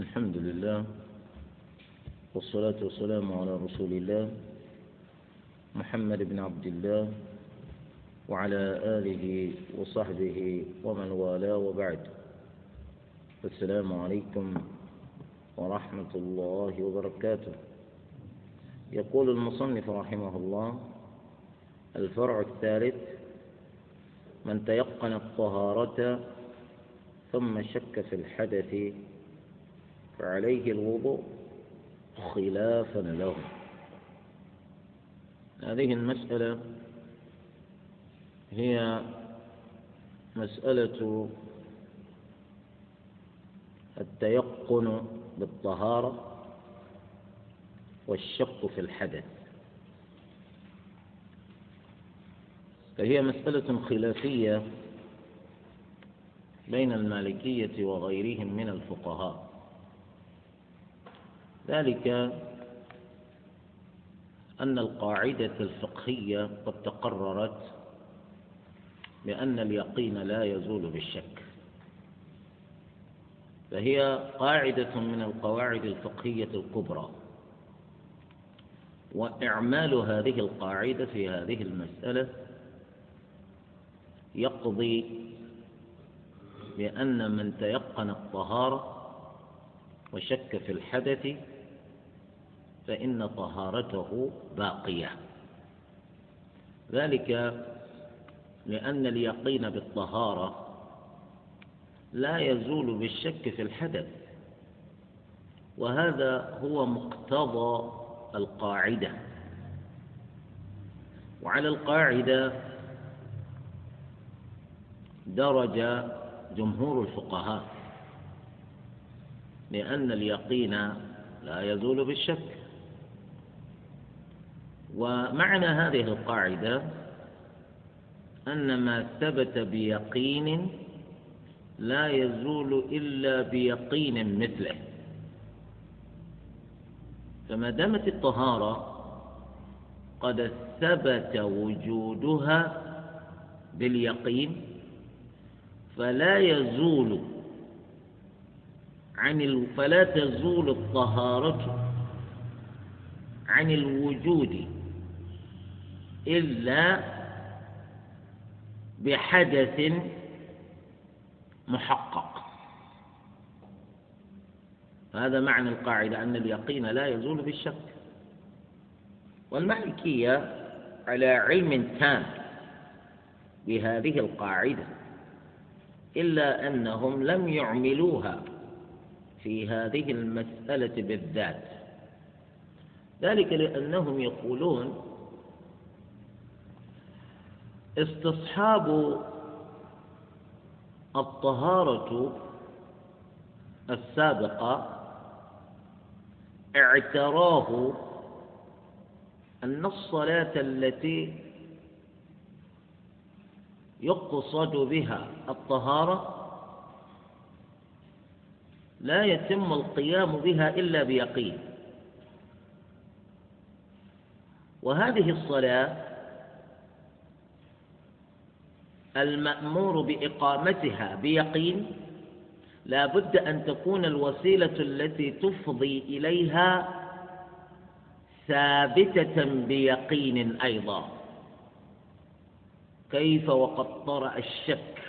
الحمد لله والصلاة والسلام على رسول الله محمد بن عبد الله وعلى آله وصحبه ومن والاه وبعد. السلام عليكم ورحمة الله وبركاته. يقول المصنف رحمه الله الفرع الثالث من تيقن الطهارة ثم شك في الحدث فعليه الوضوء خلافا له. هذه المسألة هي مسألة التيقن بالطهارة والشق في الحدث. فهي مسألة خلافية بين المالكية وغيرهم من الفقهاء. ذلك أن القاعدة الفقهية قد تقررت بأن اليقين لا يزول بالشك. فهي قاعدة من القواعد الفقهية الكبرى وإعمال هذه القاعدة في هذه المسألة يقضي بأن من تيقن الطهارة وشك في الحدث فإن طهارته باقية. ذلك لأن اليقين بالطهارة لا يزول بالشك في الحدث وهذا هو مقتضى القاعدة. وعلى القاعدة درج جمهور الفقهاء لأن اليقين لا يزول بالشك. ومعنى هذه القاعدة أن ما ثبت بيقين لا يزول إلا بيقين مثله. فما دامت الطهارة قد ثبت وجودها باليقين فلا يزول عن ال... فلا تزول الطهارة عن الوجود إلا بحدث محقق. هذا معنى القاعدة أن اليقين لا يزول بالشك. والمالكية على علم تام بهذه القاعدة إلا أنهم لم يعملوها في هذه المسألة بالذات. ذلك لأنهم يقولون استصحاب الطهارة السابقة اعتراه أن الصلاة التي يقصد بها الطهارة لا يتم القيام بها إلا بيقين. وهذه الصلاة المأمور بإقامتها بيقين لا بد أن تكون الوسيلة التي تفضي إليها ثابتة بيقين أيضا. كيف وقد طرأ الشك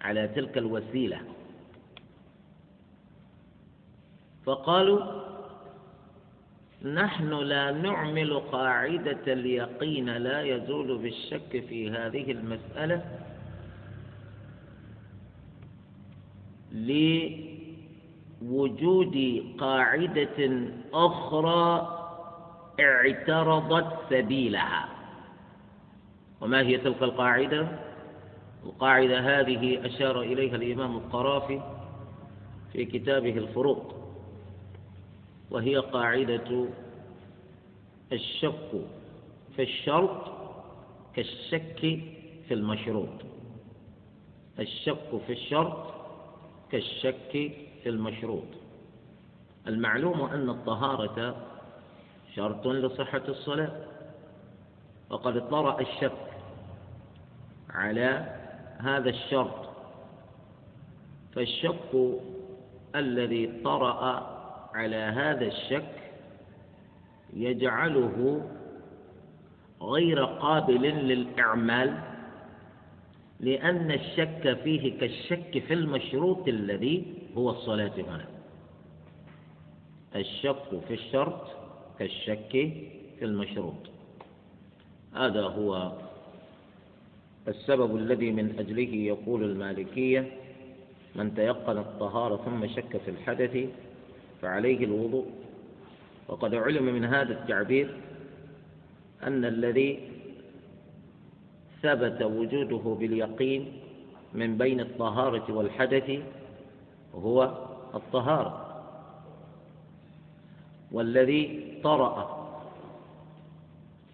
على تلك الوسيلة؟ فقالوا نحن لا نعمل قاعدة اليقين لا يزول بالشك في هذه المسألة لوجود قاعدة أخرى اعترضت سبيلها وما هي تلك القاعدة؟ القاعدة هذه أشار إليها الإمام القرافي في كتابه الفروق وهي قاعدة الشك في الشرط كالشك في المشروط. الشك في الشرط كالشك في المشروط. المعلوم أن الطهارة شرط لصحة الصلاة وقد طرأ الشك على هذا الشرط. فالشك الذي طرأ على هذا الشك يجعله غير قابل للإعمال لأن الشك فيه كالشك في المشروط الذي هو الصلاة هنا. الشك في الشرط كالشك في المشروط. هذا هو السبب الذي من أجله يقول المالكية من تيقن الطهارة ثم شك في الحدث فعليه الوضوء. وقد علم من هذا التعبير أن الذي ثبت وجوده باليقين من بين الطهارة والحدث هو الطهارة. والذي طرأ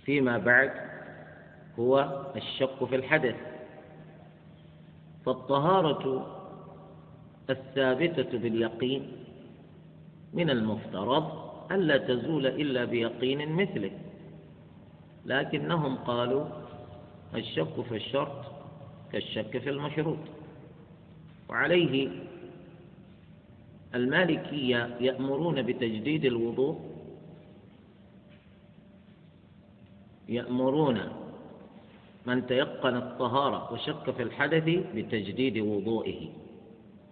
فيما بعد هو الشك في الحدث. فالطهارة الثابتة باليقين من المفترض ألا تزول إلا بيقين مثله. لكنهم قالوا الشك في الشرط كالشك في المشروط. وعليه المالكية يأمرون بتجديد الوضوء يأمرون من تيقن الطهارة وشك في الحدث بتجديد وضوئه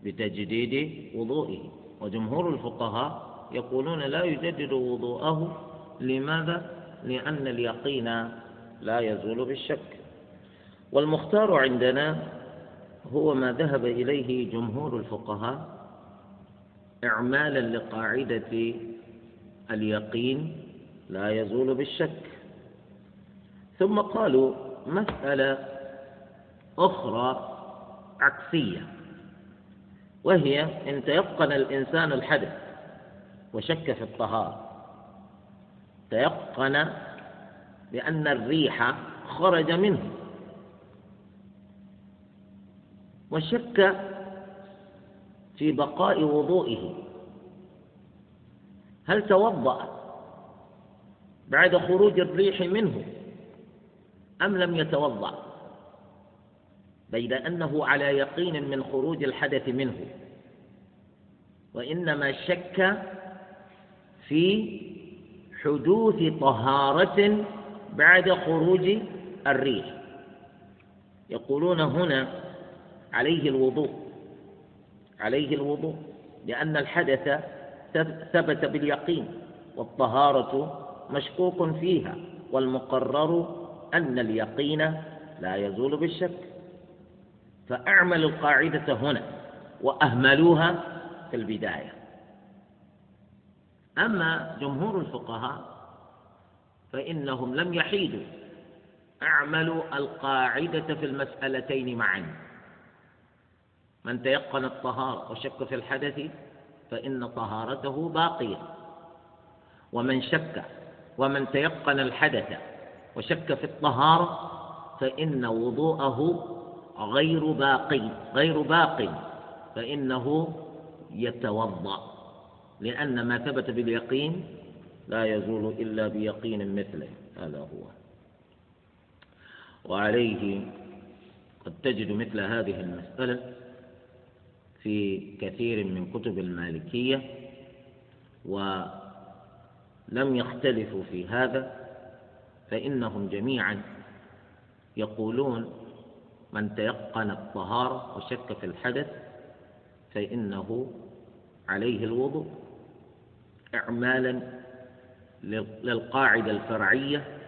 بتجديد وضوئه. وجمهور الفقهاء يقولون لا يجدد وضوءه. لماذا؟ لأن اليقين لا يزول بالشك. والمختار عندنا هو ما ذهب إليه جمهور الفقهاء إعمالا لقاعدة اليقين لا يزول بالشك. ثم قالوا مسألة أخرى عكسية. وهي إن تيقن الإنسان الحدث وشك في الطهارة. تيقن بأن الريح خرج منه. وشك في بقاء وضوئه. هل توضأ بعد خروج الريح منه أم لم يتوضأ؟ بين أنه على يقين من خروج الحدث منه. وإنما شك في حدوث طهارة بعد خروج الريح. يقولون هنا عليه الوضوء عليه الوضوء لأن الحدث ثبت باليقين والطهارة مشكوك فيها والمقرر أن اليقين لا يزول بالشك. فأعملوا القاعدة هنا وأهملوها في البداية. أما جمهور الفقهاء فإنهم لم يحيدوا. أعملوا القاعدة في المسألتين معا. من تيقن الطهارة وشك في الحدث فإن طهارته باقية. ومن شك ومن تيقن الحدث وشك في الطهارة فإن وضوءه غير باقي غير باق فإنه يتوضأ لأن ما ثبت باليقين لا يزول إلا بيقين مثله هذا هو. وعليه قد تجد مثل هذه المسألة في كثير من كتب المالكية ولم يختلفوا في هذا فإنهم جميعا يقولون من تيقن الطهارة وشك في الحدث فإنه عليه الوضوء. إعمالا للقاعدة الفرعية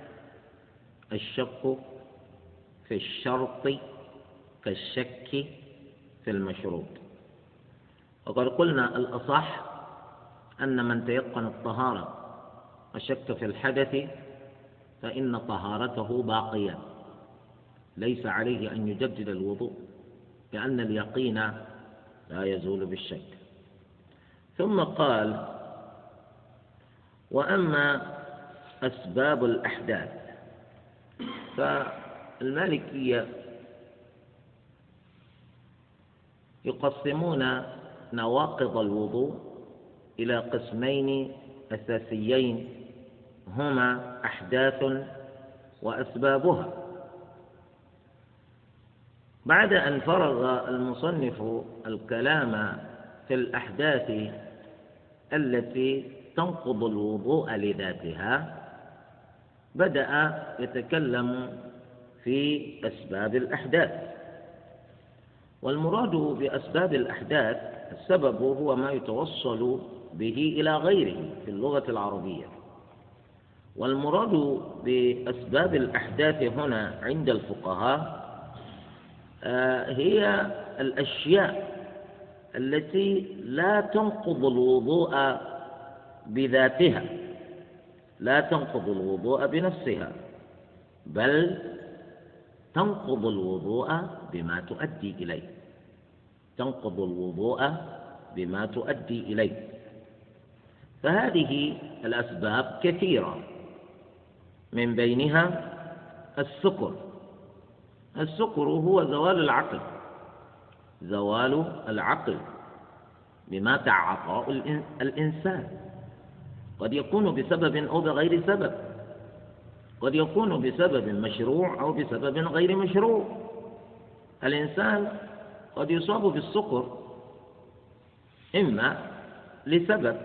الشك في الشرط كالشك في المشروط. وقد قلنا الأصح أن من تيقن الطهارة وشك في الحدث فإن طهارته باقية. ليس عليه أن يجدد الوضوء لأن اليقين لا يزول بالشك ثم قال وأما أسباب الأحداث فالمالكية يقسمون نواقض الوضوء إلى قسمين أساسيين هما أحداث وأسبابها. بعد أن فرغ المصنف الكلام في الأحداث التي تنقض الوضوء لذاتها بدأ يتكلم في أسباب الأحداث. والمراد بأسباب الأحداث السبب هو ما يتوصل به إلى غيره في اللغة العربية. والمراد بأسباب الأحداث هنا عند الفقهاء هي الأشياء التي لا تنقض الوضوء بذاتها لا تنقض الوضوء بنفسها بل تنقض الوضوء بما تؤدي إليه تنقض الوضوء بما تؤدي إليه. فهذه الأسباب كثيرة من بينها السكر. السكر هو زوال العقل. زوال العقل بما تعاطاه الإنسان. قد يكون بسبب أو بغير سبب. قد يكون بسبب مشروع أو بسبب غير مشروع. الإنسان قد يصاب بالسكر إما لسبب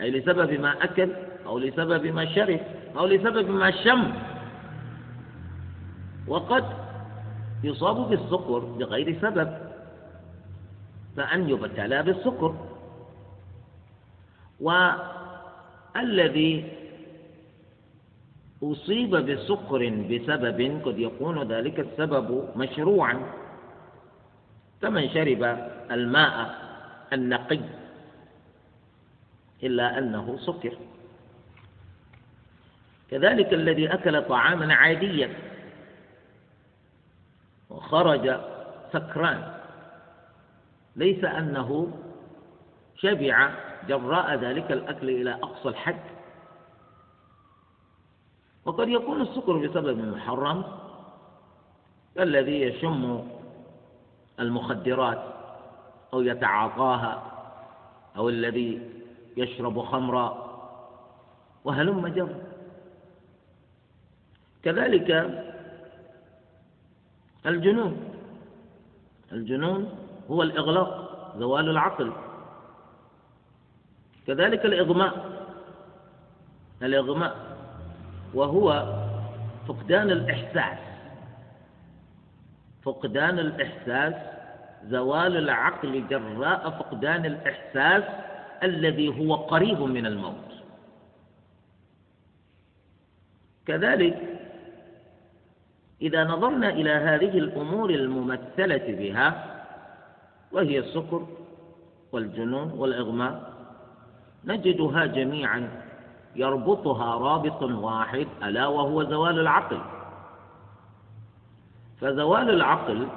أي لسبب ما أكل أو لسبب ما شرب أو لسبب ما شم. وقد يصاب بالسكر بغير سبب. فأن يبتلى بالسكر. والذي أصيب بسكر بسبب قد يكون ذلك السبب مشروعا. كمن شرب الماء النقي إلا أنه سكر. كذلك الذي أكل طعاما عاديا. وخرج سكران. ليس أنه شبع جراء ذلك الأكل إلى أقصى الحد. وقد يكون السكر بسبب محرم كالذي يشم المخدرات أو يتعاطاها أو الذي يشرب خمرا وهلم جر كذلك الجنون. الجنون هو الإغلاق زوال العقل. كذلك الإغماء. الإغماء وهو فقدان الإحساس. فقدان الإحساس زوال العقل جراء فقدان الإحساس الذي هو قريب من الموت. كذلك إذا نظرنا إلى هذه الأمور الممثلة بها وهي السكر والجنون والإغماء نجدها جميعا يربطها رابط واحد ألا وهو زوال العقل. فزوال العقل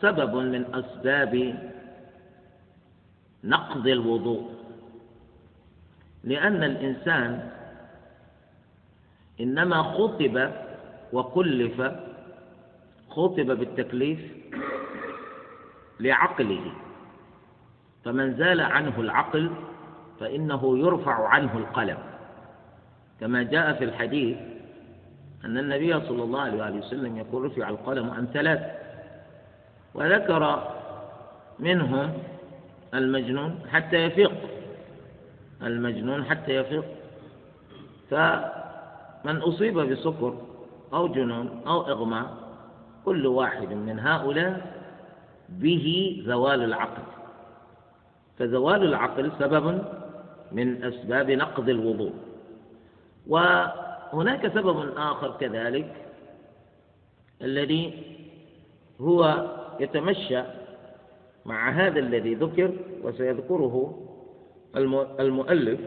سبب من أسباب نقض الوضوء لأن الإنسان إنما خطب وكلف خطب بالتكليف لعقله فمن زال عنه العقل فإنه يرفع عنه القلم. كما جاء في الحديث أن النبي صلى الله عليه وسلم يقول رفع القلم عن ثلاث وذكر منهم المجنون حتى يفيق المجنون حتى يفيق. فمن أصيب بسكر أو جنون أو إغماء كل واحد من هؤلاء به زوال العقل. فزوال العقل سبب من أسباب نقض الوضوء. وهناك سبب آخر كذلك الذي هو يتمشى مع هذا الذي ذكر وسيذكره المؤلف.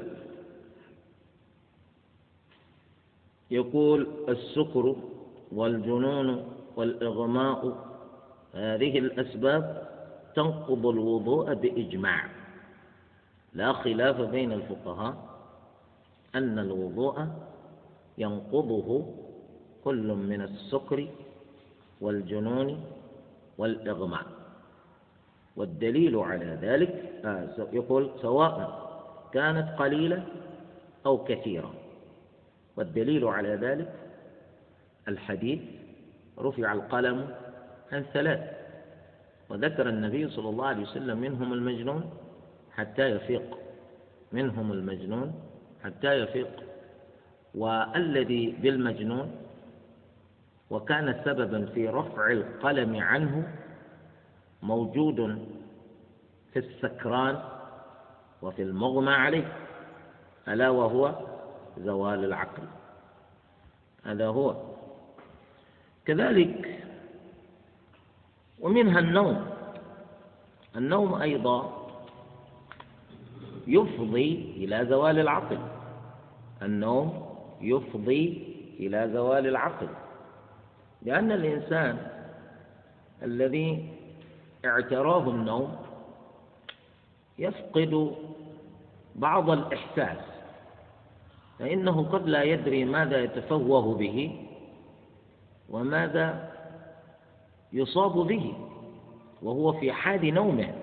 يقول السكر والجنون والإغماء هذه الأسباب تنقض الوضوء بإجماع. لا خلاف بين الفقهاء أن الوضوء ينقضه كل من السكر والجنون والإغماء. والدليل على ذلك آه، يقول سواء كانت قليلة أو كثيرة. والدليل على ذلك الحديث رفع القلم عن ثلاث. وذكر النبي صلى الله عليه وسلم منهم المجنون حتى يفيق. منهم المجنون حتى يفيق. والذي بالمجنون وكان سببا في رفع القلم عنه موجود في السكران وفي المغمى عليه ألا وهو زوال العقل. هذا هو. كذلك ومنها النوم. النوم أيضا يفضي إلى زوال العقل. النوم يفضي إلى زوال العقل. لأن الإنسان الذي اعتراه النوم يفقد بعض الإحساس فإنه قد لا يدري ماذا يتفوه به. وماذا يصاب به وهو في حال نومه.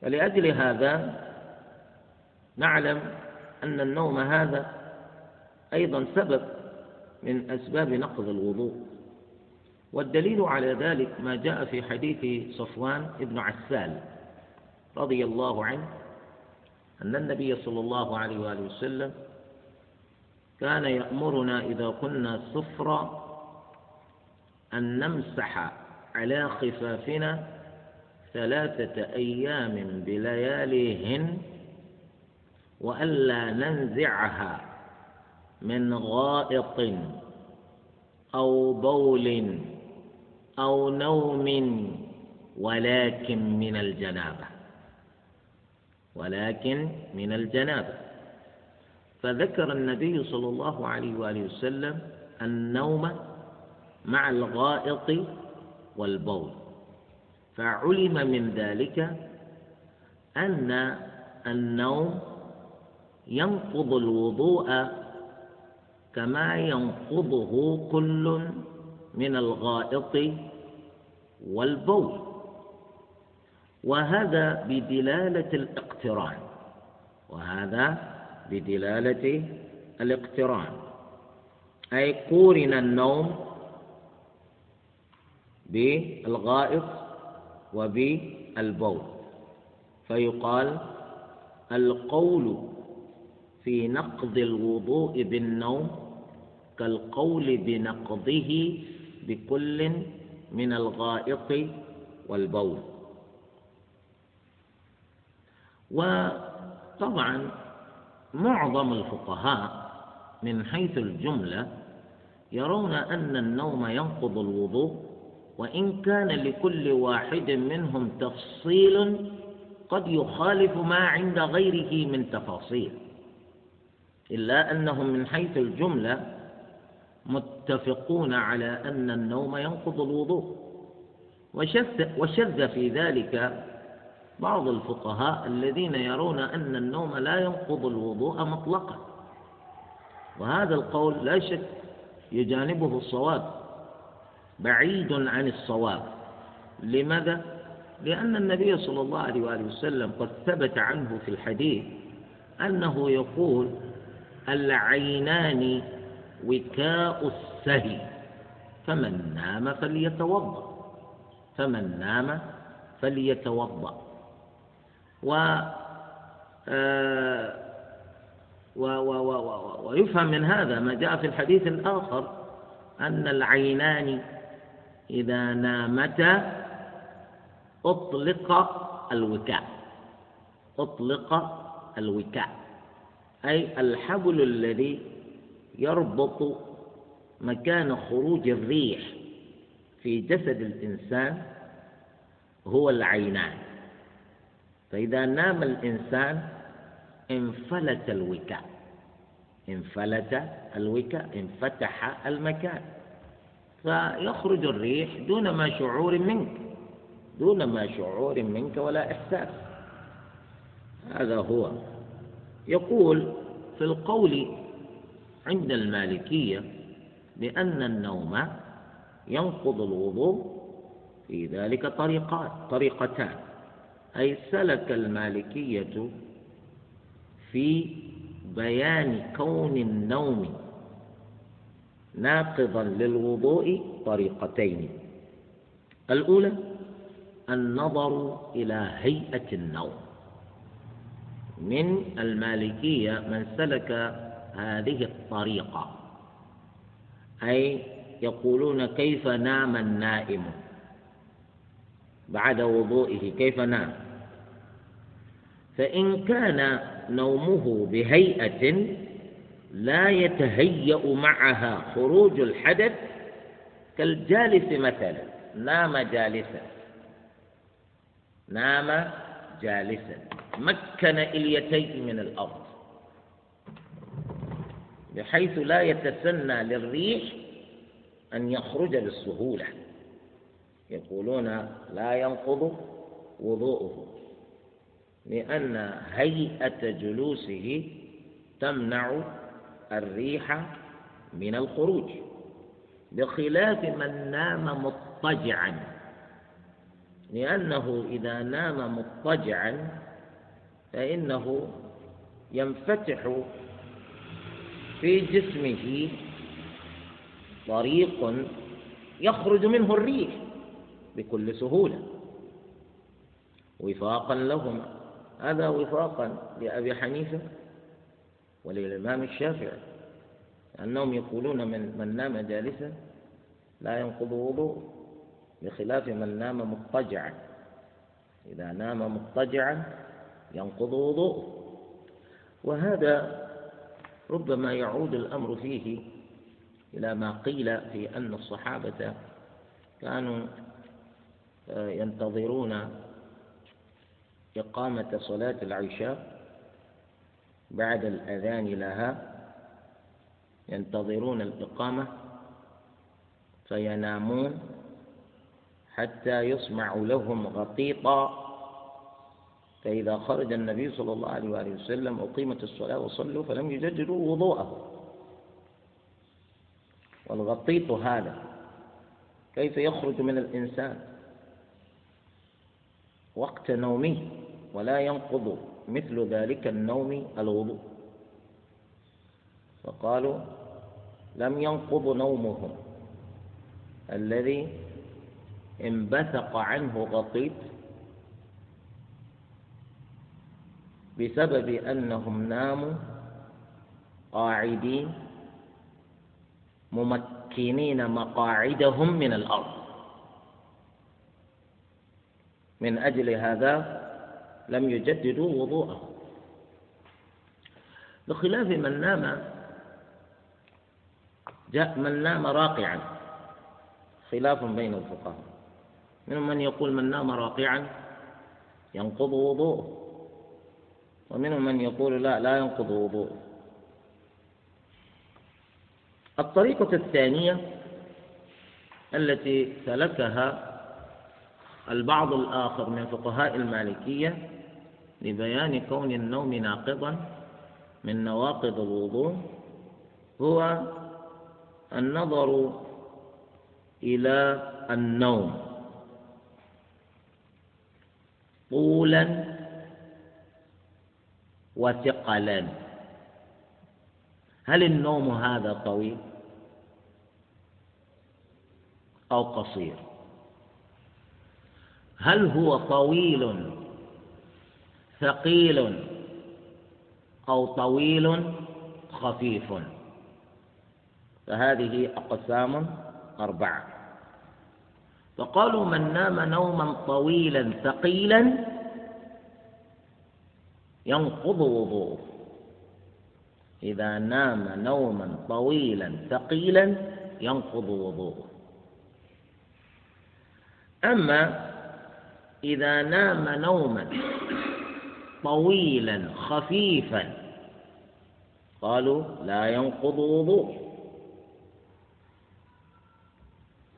فلأجل هذا نعلم أن النوم هذا أيضا سبب من أسباب نقض الوضوء. والدليل على ذلك ما جاء في حديث صفوان بن عسال رضي الله عنه أن النبي صلى الله عليه وآله وسلم كان يأمرنا إذا كنا صفرا أن نمسح على خفافنا ثلاثة أيام بلياليهن وألا ننزعها من غائط أو بول أو نوم ولكن من الجنابة. ولكن من الجنابة. فذكر النبي صلى الله عليه وآله وسلم النوم مع الغائط والبول. فعلم من ذلك أن النوم ينقض الوضوء كما ينقضه كل من الغائط والبول. وهذا بدلالة الاقتران. وهذا بدلالة الاقتران. أي قورن النوم بالغائط وبالبول. فيقال القول في نقض الوضوء بالنوم كالقول بنقضه بكل من الغائط والبول. وطبعا معظم الفقهاء من حيث الجملة يرون أن النوم ينقض الوضوء وإن كان لكل واحد منهم تفصيل قد يخالف ما عند غيره من تفاصيل. إلا أنهم من حيث الجملة متفقون على أن النوم ينقض الوضوء. وشذ في ذلك بعض الفقهاء الذين يرون أن النوم لا ينقض الوضوء مطلقا. وهذا القول لا شك يجانبه الصواب. بعيد عن الصواب لماذا؟ لأن النبي صلى الله عليه وآله وسلم قد ثبت عنه في الحديث أنه يقول العينان وكاء السهي فمن نام فليتوضأ فمن نام فليتوضأ و آه، و و و و ويفهم من هذا ما جاء في الحديث الآخر أن العينان إذا نامتا أطلق الوكاء أطلق الوكاء أي الحبل الذي يربط مكان خروج الريح في جسد الإنسان هو العينان. فإذا نام الإنسان انفلت الوكاء انفلت الوكاء انفتح المكان. فيخرج الريح دون ما شعور منك دون ما شعور منك ولا إحساس. هذا هو. يقول في القول عند المالكية بأن النوم ينقض الوضوء في ذلك طريقات طريقتان. أي سلك المالكية في بيان كون النوم ناقضا للوضوء طريقتين. الأولى النظر إلى هيئة النوم. من المالكية من سلك هذه الطريقة أي يقولون كيف نام النائم بعد وضوئه كيف نام؟ فإن كان نومه بهيئة لا يتهيأ معها خروج الحدث كالجالس مثلا. نام جالسا. نام جالسا. مكن إليتيه من الأرض. بحيث لا يتسنى للريح أن يخرج بالسهولة يقولون لا ينقض وضوءه لأن هيئة جلوسه تمنع الريح من الخروج بخلاف من نام مضطجعا. لأنه إذا نام مضطجعا فإنه ينفتح في جسمه طريق يخرج منه الريح بكل سهولة. وفاقا لهما. هذا وفاقا لأبي حنيفة. وللإمام الشافعي أنهم يقولون من من نام جالسا لا ينقض وضوء بخلاف من نام مضطجعا. إذا نام مضطجعا ينقض وضوءه. وهذا ربما يعود الأمر فيه إلى ما قيل في أن الصحابة كانوا آه، ينتظرون إقامة صلاة العشاء بعد الأذان لها ينتظرون الإقامة فينامون حتى يسمع لهم غطيطا فإذا خرج النبي صلى الله عليه وآله وسلم أقيمت الصلاة وصلوا فلم يجددوا وضوءه والغطيط هذا كيف يخرج من الإنسان؟ وقت نومه ولا ينقض. مثل ذلك النوم الوضوء. فقالوا لم ينقض نومهم. الذي انبثق عنه غطيط بسبب أنهم ناموا قاعدين ممكنين مقاعدهم من الأرض. من أجل هذا لم يجددوا وضوءه بخلاف من نام جاء من نام راقعا. خلاف بين الفقهاء. منهم من يقول من نام راقعا ينقض وضوءه. ومنهم من يقول لا لا ينقض وضوءه. الطريقة الثانية التي سلكها البعض الآخر من فقهاء المالكية لبيان كون النوم ناقضا من نواقض الوضوء هو النظر إلى النوم. طولا وثقلا. هل النوم هذا طويل أو قصير؟ هل هو طويل ثقيل أو طويل خفيف. فهذه أقسام أربعة. فقالوا من نام نوما طويلا ثقيلا ينقض وضوءه. إذا نام نوما طويلا ثقيلا ينقض وضوءه. أما إذا نام نوما طويلا خفيفا. قالوا لا ينقض وضوء.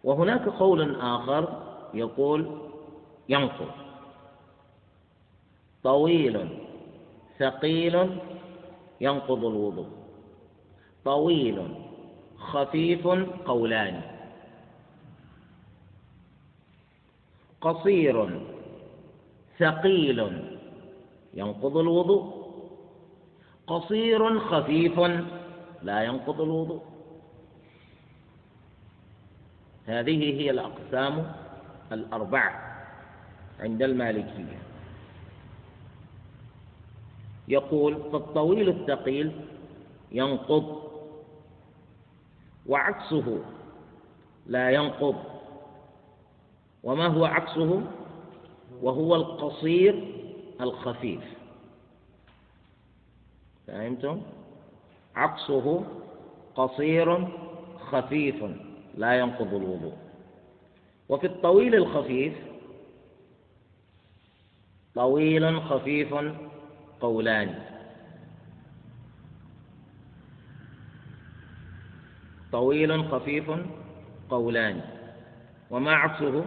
وهناك قول آخر يقول ينقض. طويل ثقيل ينقض الوضوء. طويل خفيف قولان. قصير ثقيل ينقض الوضوء. قصير خفيف لا ينقض الوضوء. هذه هي الأقسام الأربعة عند المالكية. يقول فالطويل الثقيل ينقض وعكسه لا ينقض. وما هو عكسه؟ وهو القصير الخفيف. فهمتم؟ عكسه قصير خفيف لا ينقض الوضوء. وفي الطويل الخفيف طويل خفيف قولان. طويل خفيف قولان. وما عكسه؟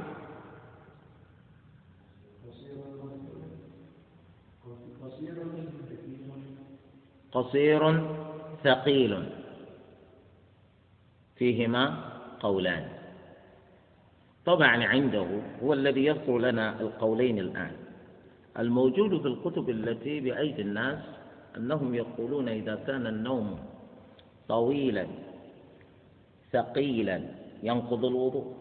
قصير ثقيل. فيهما قولان. طبعا عنده هو الذي يذكر لنا القولين الآن. الموجود في الكتب التي بأيدي الناس أنهم يقولون إذا كان النوم طويلا ثقيلا ينقض الوضوء.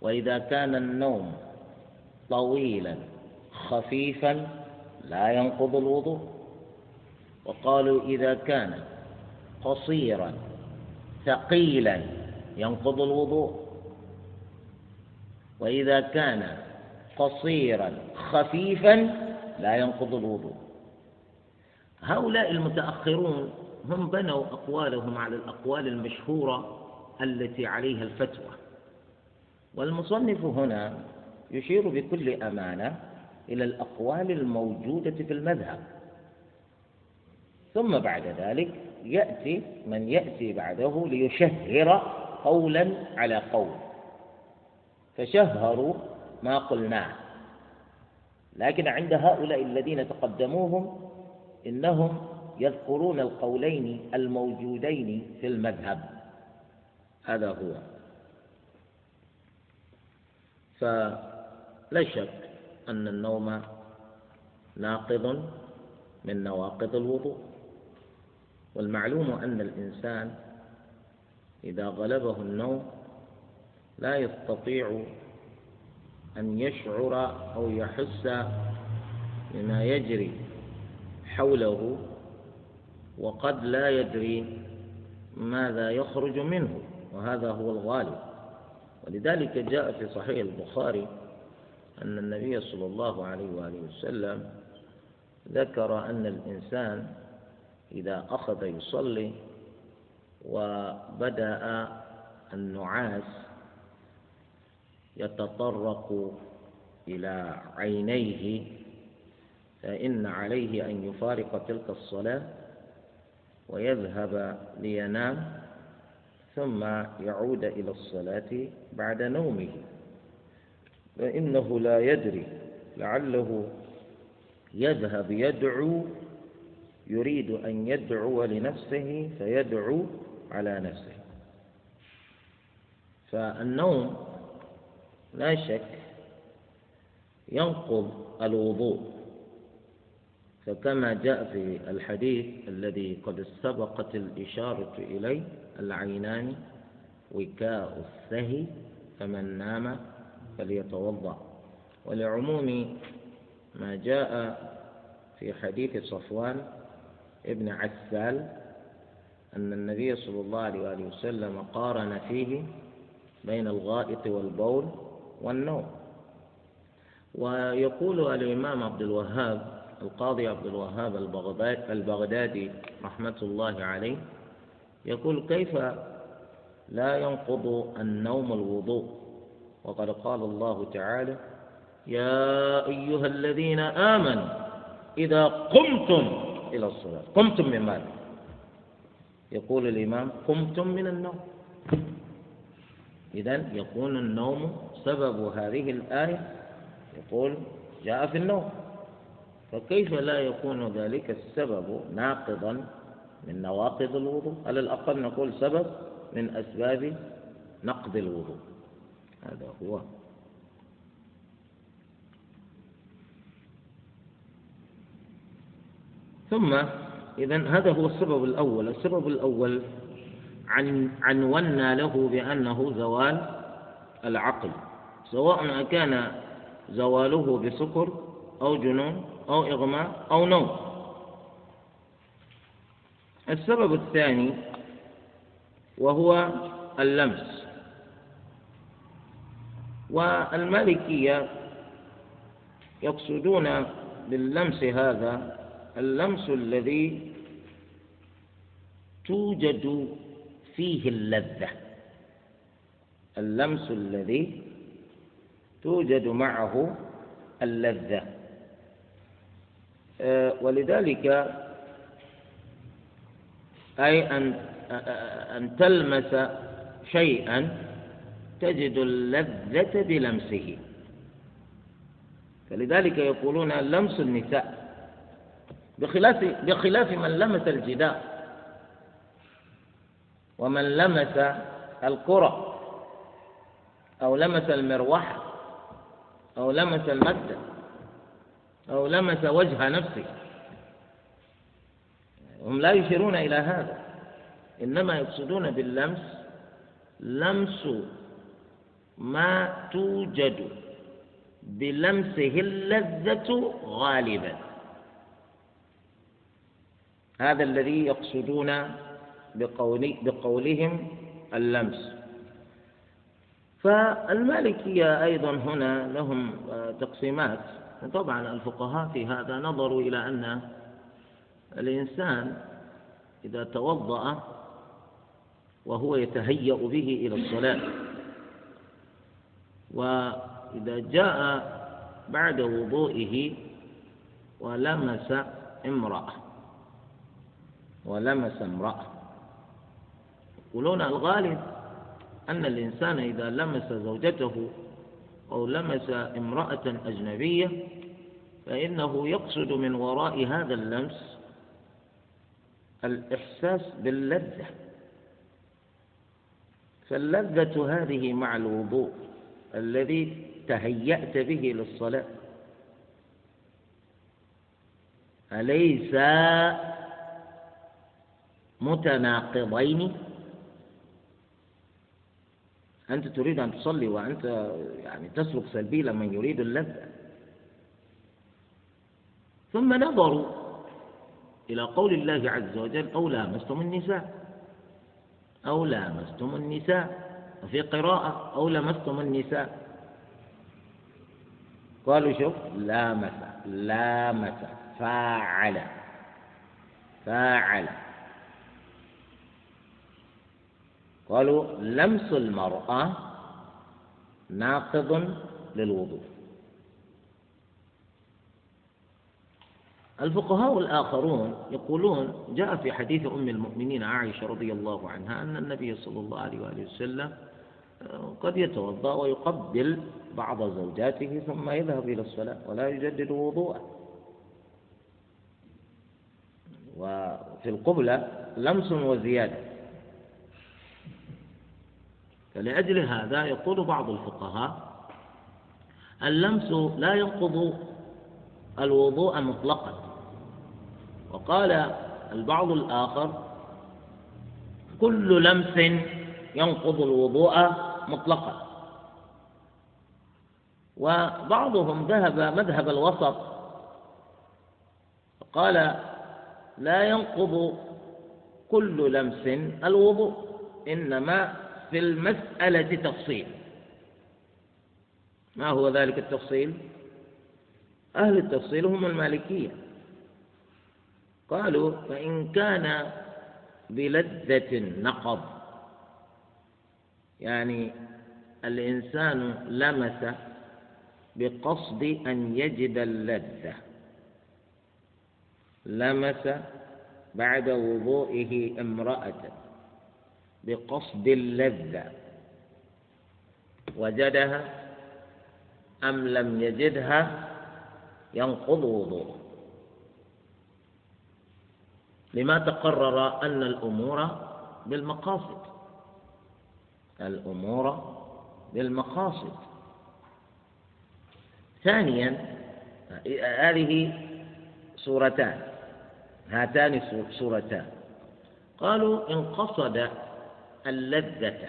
وإذا كان النوم طويلا خفيفا لا ينقض الوضوء. وقالوا إذا كان قصيرا ثقيلا ينقض الوضوء. وإذا كان قصيرا خفيفا لا ينقض الوضوء. هؤلاء المتأخرون هم بنوا أقوالهم على الأقوال المشهورة التي عليها الفتوى. والمصنف هنا يشير بكل أمانة إلى الأقوال الموجودة في المذهب. ثم بعد ذلك يأتي من يأتي بعده ليشهر قولا على قول. فشهروا ما قلناه لكن عند هؤلاء الذين تقدموهم إنهم يذكرون القولين الموجودين في المذهب. هذا هو. فلا شك أن النوم ناقض من نواقض الوضوء. والمعلوم أن الإنسان إذا غلبه النوم لا يستطيع أن يشعر أو يحس بما يجري حوله وقد لا يدري ماذا يخرج منه وهذا هو الغالب. ولذلك جاء في صحيح البخاري أن النبي صلى الله عليه وآله وسلم ذكر أن الإنسان إذا أخذ يصلي وبدأ النعاس يتطرق إلى عينيه فإن عليه أن يفارق تلك الصلاة ويذهب لينام ثم يعود إلى الصلاة بعد نومه. فإنه لا يدري لعله يذهب يدعو يريد أن يدعو لنفسه فيدعو على نفسه. فالنوم لا شك ينقض الوضوء. فكما جاء في الحديث الذي قد سبقت الإشارة إليه العينان وكاء السهي فمن نام فليتوضأ. ولعموم ما جاء في حديث صفوان ابن عسال أن النبي صلى الله عليه وآله وسلم قارن فيه بين الغائط والبول والنوم. ويقول الإمام عبد الوهاب القاضي عبد الوهاب البغدادي رحمة الله عليه يقول كيف لا ينقض النوم الوضوء؟ وقد قال الله تعالى يا أيها الذين آمنوا إذا قمتم إلى الصلاة. قمتم من ماذا؟ يقول الإمام قمتم من النوم. إذا يكون النوم سبب هذه الآية. يقول جاء في النوم. فكيف لا يكون ذلك السبب ناقضا من نواقض الوضوء؟ على الأقل نقول سبب من أسباب نقض الوضوء. هذا هو ثم إذا هذا هو السبب الأول. السبب الأول عن عنونا له بأنه زوال العقل. سواء كان زواله بسكر أو جنون أو إغماء أو نوم. السبب الثاني وهو اللمس. والمالكية يقصدون باللمس هذا اللمس الذي توجد فيه اللذة. اللمس الذي توجد معه اللذة. آه، ولذلك أي أن أن تلمس شيئا تجد اللذة بلمسه. فلذلك يقولون لمس النساء. بخلاف بخلاف من لمس الجدار. ومن لمس الكرة أو لمس المروحة أو لمس المكتب أو لمس وجه نفسه. هم لا يشيرون إلى هذا. إنما يقصدون باللمس لمس ما توجد بلمسه اللذة غالبا. هذا الذي يقصدون بقول بقولهم اللمس. فالمالكية أيضا هنا لهم تقسيمات. طبعا الفقهاء في هذا نظروا إلى أن الإنسان إذا توضأ وهو يتهيأ به إلى الصلاة وإذا جاء بعد وضوئه ولمس امرأة ولمس امرأة. يقولون الغالب أن الإنسان إذا لمس زوجته أو لمس امرأة أجنبية فإنه يقصد من وراء هذا اللمس الإحساس باللذة. فاللذة هذه مع الوضوء الذي تهيأت به للصلاة. أليس متناقضين. أنت تريد أن تصلي وأنت يعني تسلك سبيل من يريد اللذة. ثم نظروا إلى قول الله عز وجل أو لامستم النساء. أو لامستم النساء. وفي قراءة أو لمستم النساء. قالوا شوف لامس لامس فاعل فاعل قالوا لمس المرأة ناقض للوضوء. الفقهاء الآخرون يقولون جاء في حديث أم المؤمنين عائشة رضي الله عنها أن النبي صلى الله عليه وآله وسلم آه، قد يتوضأ ويقبل بعض زوجاته ثم يذهب إلى الصلاة ولا يجدد وضوءه. وفي القبلة لمس وزيادة. فلأجل هذا يقول بعض الفقهاء اللمس لا ينقض الوضوء مطلقا. وقال البعض الآخر كل لمس ينقض الوضوء مطلقا. وبعضهم ذهب مذهب الوسط قال لا ينقض كل لمس الوضوء إنما في المسألة تفصيل. ما هو ذلك التفصيل؟ أهل التفصيل هم المالكية. قالوا فإن كان بلذة نقض يعني الإنسان لمس بقصد أن يجد اللذة لمس بعد وضوئه امرأة. بقصد اللذة. وجدها أم لم يجدها ينقض وضوءه. لما تقرر أن الأمور بالمقاصد. الأمور بالمقاصد. ثانيا هذه صورتان هاتان صورتان قالوا إن قصد اللذة.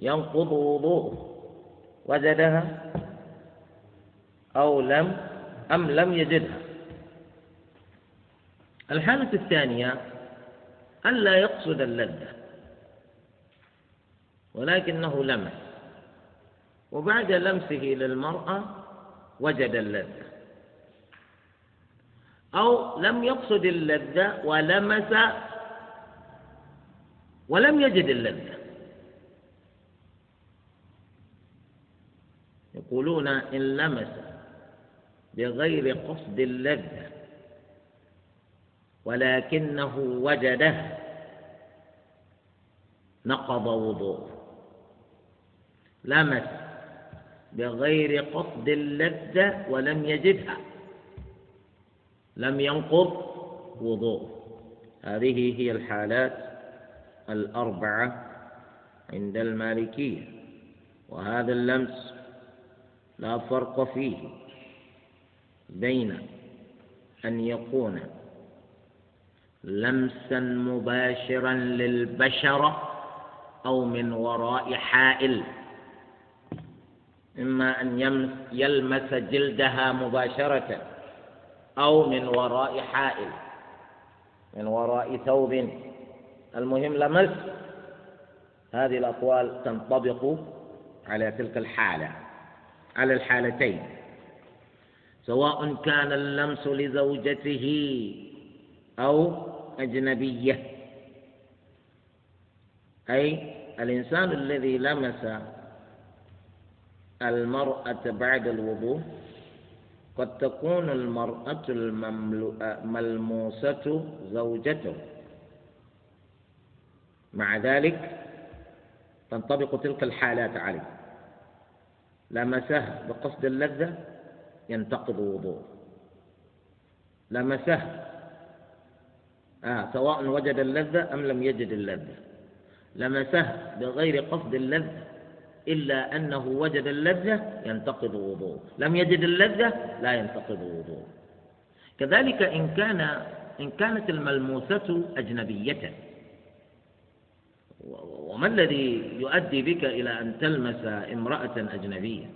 ينقض وضوءه. وجدها أو لم أم لم يجدها. الحالة الثانية ألا يقصد اللذة ولكنه لمس وبعد لمسه للمرأة وجد اللذة. أو لم يقصد اللذة ولمس ولم يجد اللذة. يقولون إن لمس بغير قصد اللذة ولكنه وجده نقض وضوءه. لمس بغير قصد اللذة ولم يجدها. لم ينقض وضوء هذه هي الحالات الأربعة عند المالكية وهذا اللمس لا فرق فيه بين أن يكون لمسا مباشرا للبشرة أو من وراء حائل إما أن يلمس جلدها مباشرة أو من وراء حائل من وراء ثوب. المهم لمس هذه الأقوال تنطبق على تلك الحالة على الحالتين. سواء كان اللمس لزوجته أو أجنبية. أي الإنسان الذي لمس المرأة بعد الوضوء قد تكون المرأة الملموسة زوجته. مع ذلك تنطبق تلك الحالات عليه. لمسه بقصد اللذة ينتقض وضوءه. لمسه آه سواء وجد اللذة أم لم يجد اللذة. لمسه بغير قصد اللذة إلا أنه وجد اللذة ينتقض وضوءه. لم يجد اللذة لا ينتقض وضوءه. كذلك إن كان إن كانت الملموسة أجنبية. وما الذي يؤدي بك إلى أن تلمس امرأة أجنبية؟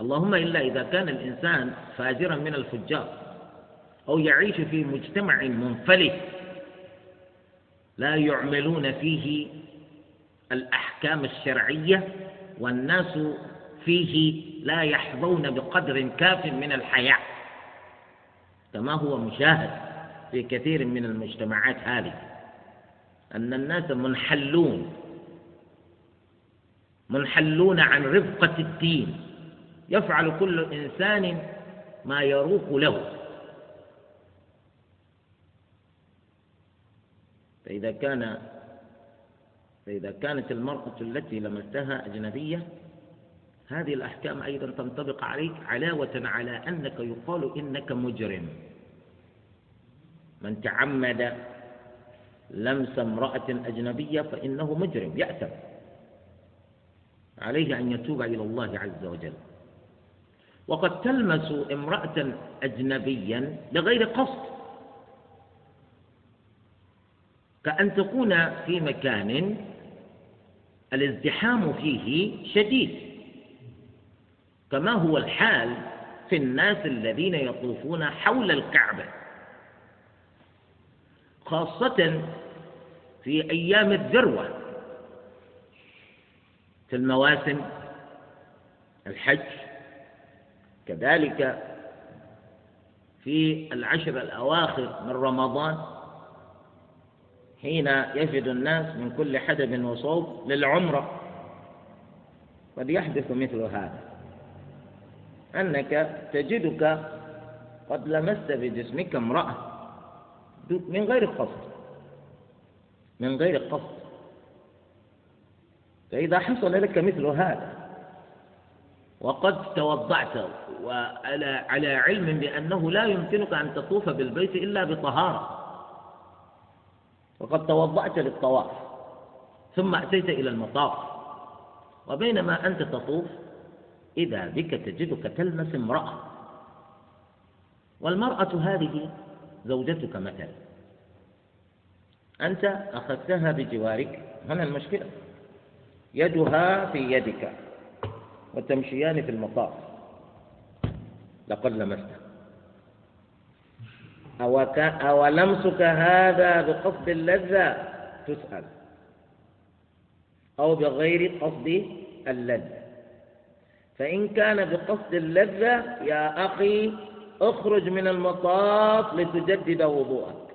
اللهم إلا إذا كان الإنسان فاجرا من الفجار أو يعيش في مجتمع منفلت لا يعملون فيه الأحكام الشرعية والناس فيه لا يحظون بقدر كاف من الحياة كما هو مشاهد في كثير من المجتمعات هذه. أن الناس منحلون. منحلون عن رفقة الدين. يفعل كل إنسان ما يروق له. فإذا كان فإذا كانت المرأة التي لمستها أجنبية هذه الأحكام أيضا تنطبق عليك علاوة على أنك يقال إنك مجرم. من تعمد لمس امرأة أجنبية فإنه مجرم يأثم. عليه أن يتوب إلى الله عز وجل. وقد تلمس امرأة أجنبيا لغير قصد. كأن تكون في مكان الازدحام فيه شديد. كما هو الحال في الناس الذين يطوفون حول الكعبة. خاصة في أيام الذروة في المواسم الحج كذلك في العشر الأواخر من رمضان حين يجد الناس من كل حدب وصوب للعمرة. قد يحدث مثل هذا. أنك تجدك قد لمست بجسمك امرأة. من غير قصد من غير قصد فإذا حصل لك مثل هذا. وقد توضعت وعلى على علم بأنه لا يمكنك أن تطوف بالبيت إلا بطهارة. وقد توضأت للطواف. ثم أتيت إلى المطاف. وبينما أنت تطوف إذا بك تجدك تلمس امرأة. والمرأة هذه زوجتك مثلا. أنت أخذتها بجوارك هنا المشكلة. يدها في يدك وتمشيان في المطاف. لقد لمسته أو, أو لمسك هذا بقصد اللذة؟ تسأل. أو بغير قصد اللذة. فإن كان بقصد اللذة يا أخي اخرج من المطاف لتجدد وضوءك.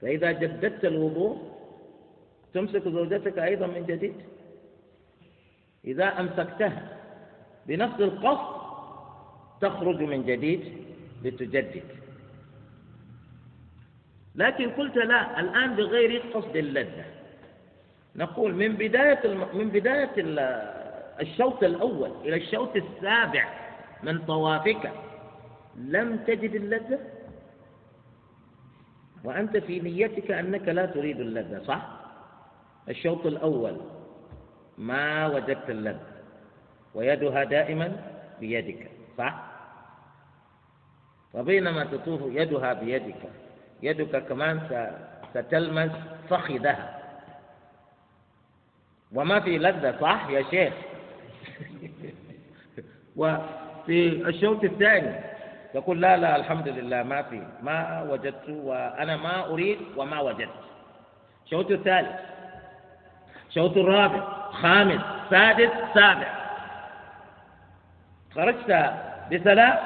فإذا جددت الوضوء تمسك زوجتك أيضا من جديد. إذا أمسكتها بنفس القصد تخرج من جديد لتجدد. لكن قلت لا الآن بغير قصد اللذة. نقول من بداية الم... من بداية الشوط الأول إلى الشوط السابع من طوافك لم تجد اللذة وأنت في نيتك أنك لا تريد اللذة صح؟ الشوط الأول ما وجدت اللذة ويدها دائما بيدك صح؟ وبينما تطوف يدها بيدك يدك كمان ستلمس فخذها وما في لذة صح يا شيخ وفي الشوط الثاني يقول لا لا الحمد لله ما في ما وجدت وأنا ما أريد وما وجدت. الشوط الثالث الشوط الرابع خامس سادس سابع. خرجت بسلام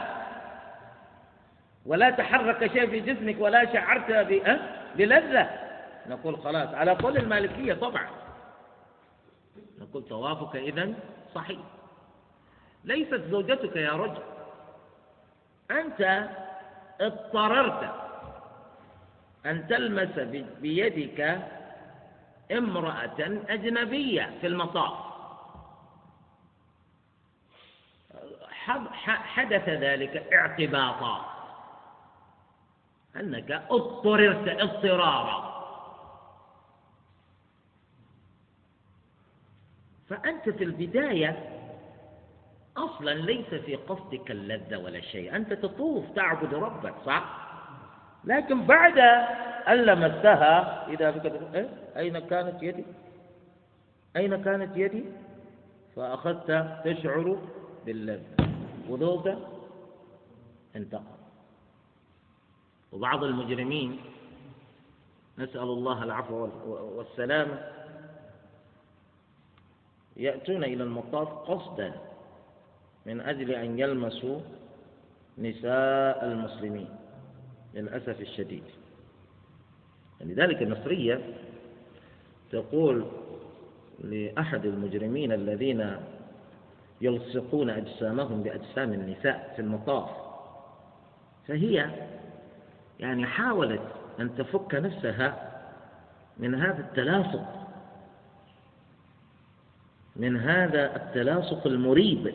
ولا تحرك شيء في جسمك ولا شعرت بلذة. نقول خلاص على قول المالكية طبعا. نقول طوافك إذن صحيح. ليست زوجتك يا رجل. أنت اضطررت أن تلمس بيدك امرأة أجنبية في المطاف. حدث ذلك اعتباطا. أنك اضطررت اضطرارا. فأنت في البداية أصلا ليس في قصدك اللذة ولا شيء. أنت تطوف تعبد ربك صح؟ لكن بعد أن لمستها إذا بك إيه؟ أين كانت يدي؟ أين كانت يدي؟ فأخذت تشعر باللذة. وذوقك انتقل. وبعض المجرمين نسأل الله العفو والسلامة يأتون إلى المطاف قصدا. من أجل أن يلمسوا نساء المسلمين للأسف الشديد. لذلك المصرية تقول لأحد المجرمين الذين يلصقون أجسامهم بأجسام النساء في المطاف فهي يعني حاولت أن تفك نفسها من هذا التلاصق من هذا التلاصق المريب.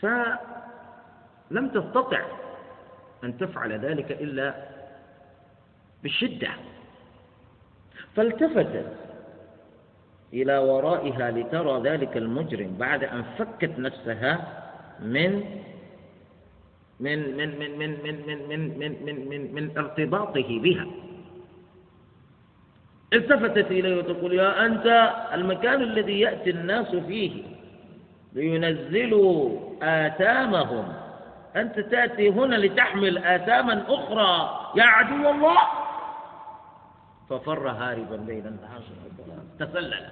فلم تستطع أن تفعل ذلك إلا بالشدة فالتفتت إلى ورائها لترى ذلك المجرم بعد أن فكت نفسها من من من من من من من من من من, من, من ارتباطه بها التفتت إليه وتقول يا أنت المكان الذي يأتي الناس فيه لينزلوا آثامهم. أنت تأتي هنا لتحمل آثاما أخرى. يا عدو الله. ففر هاربا بين الناس تسلل.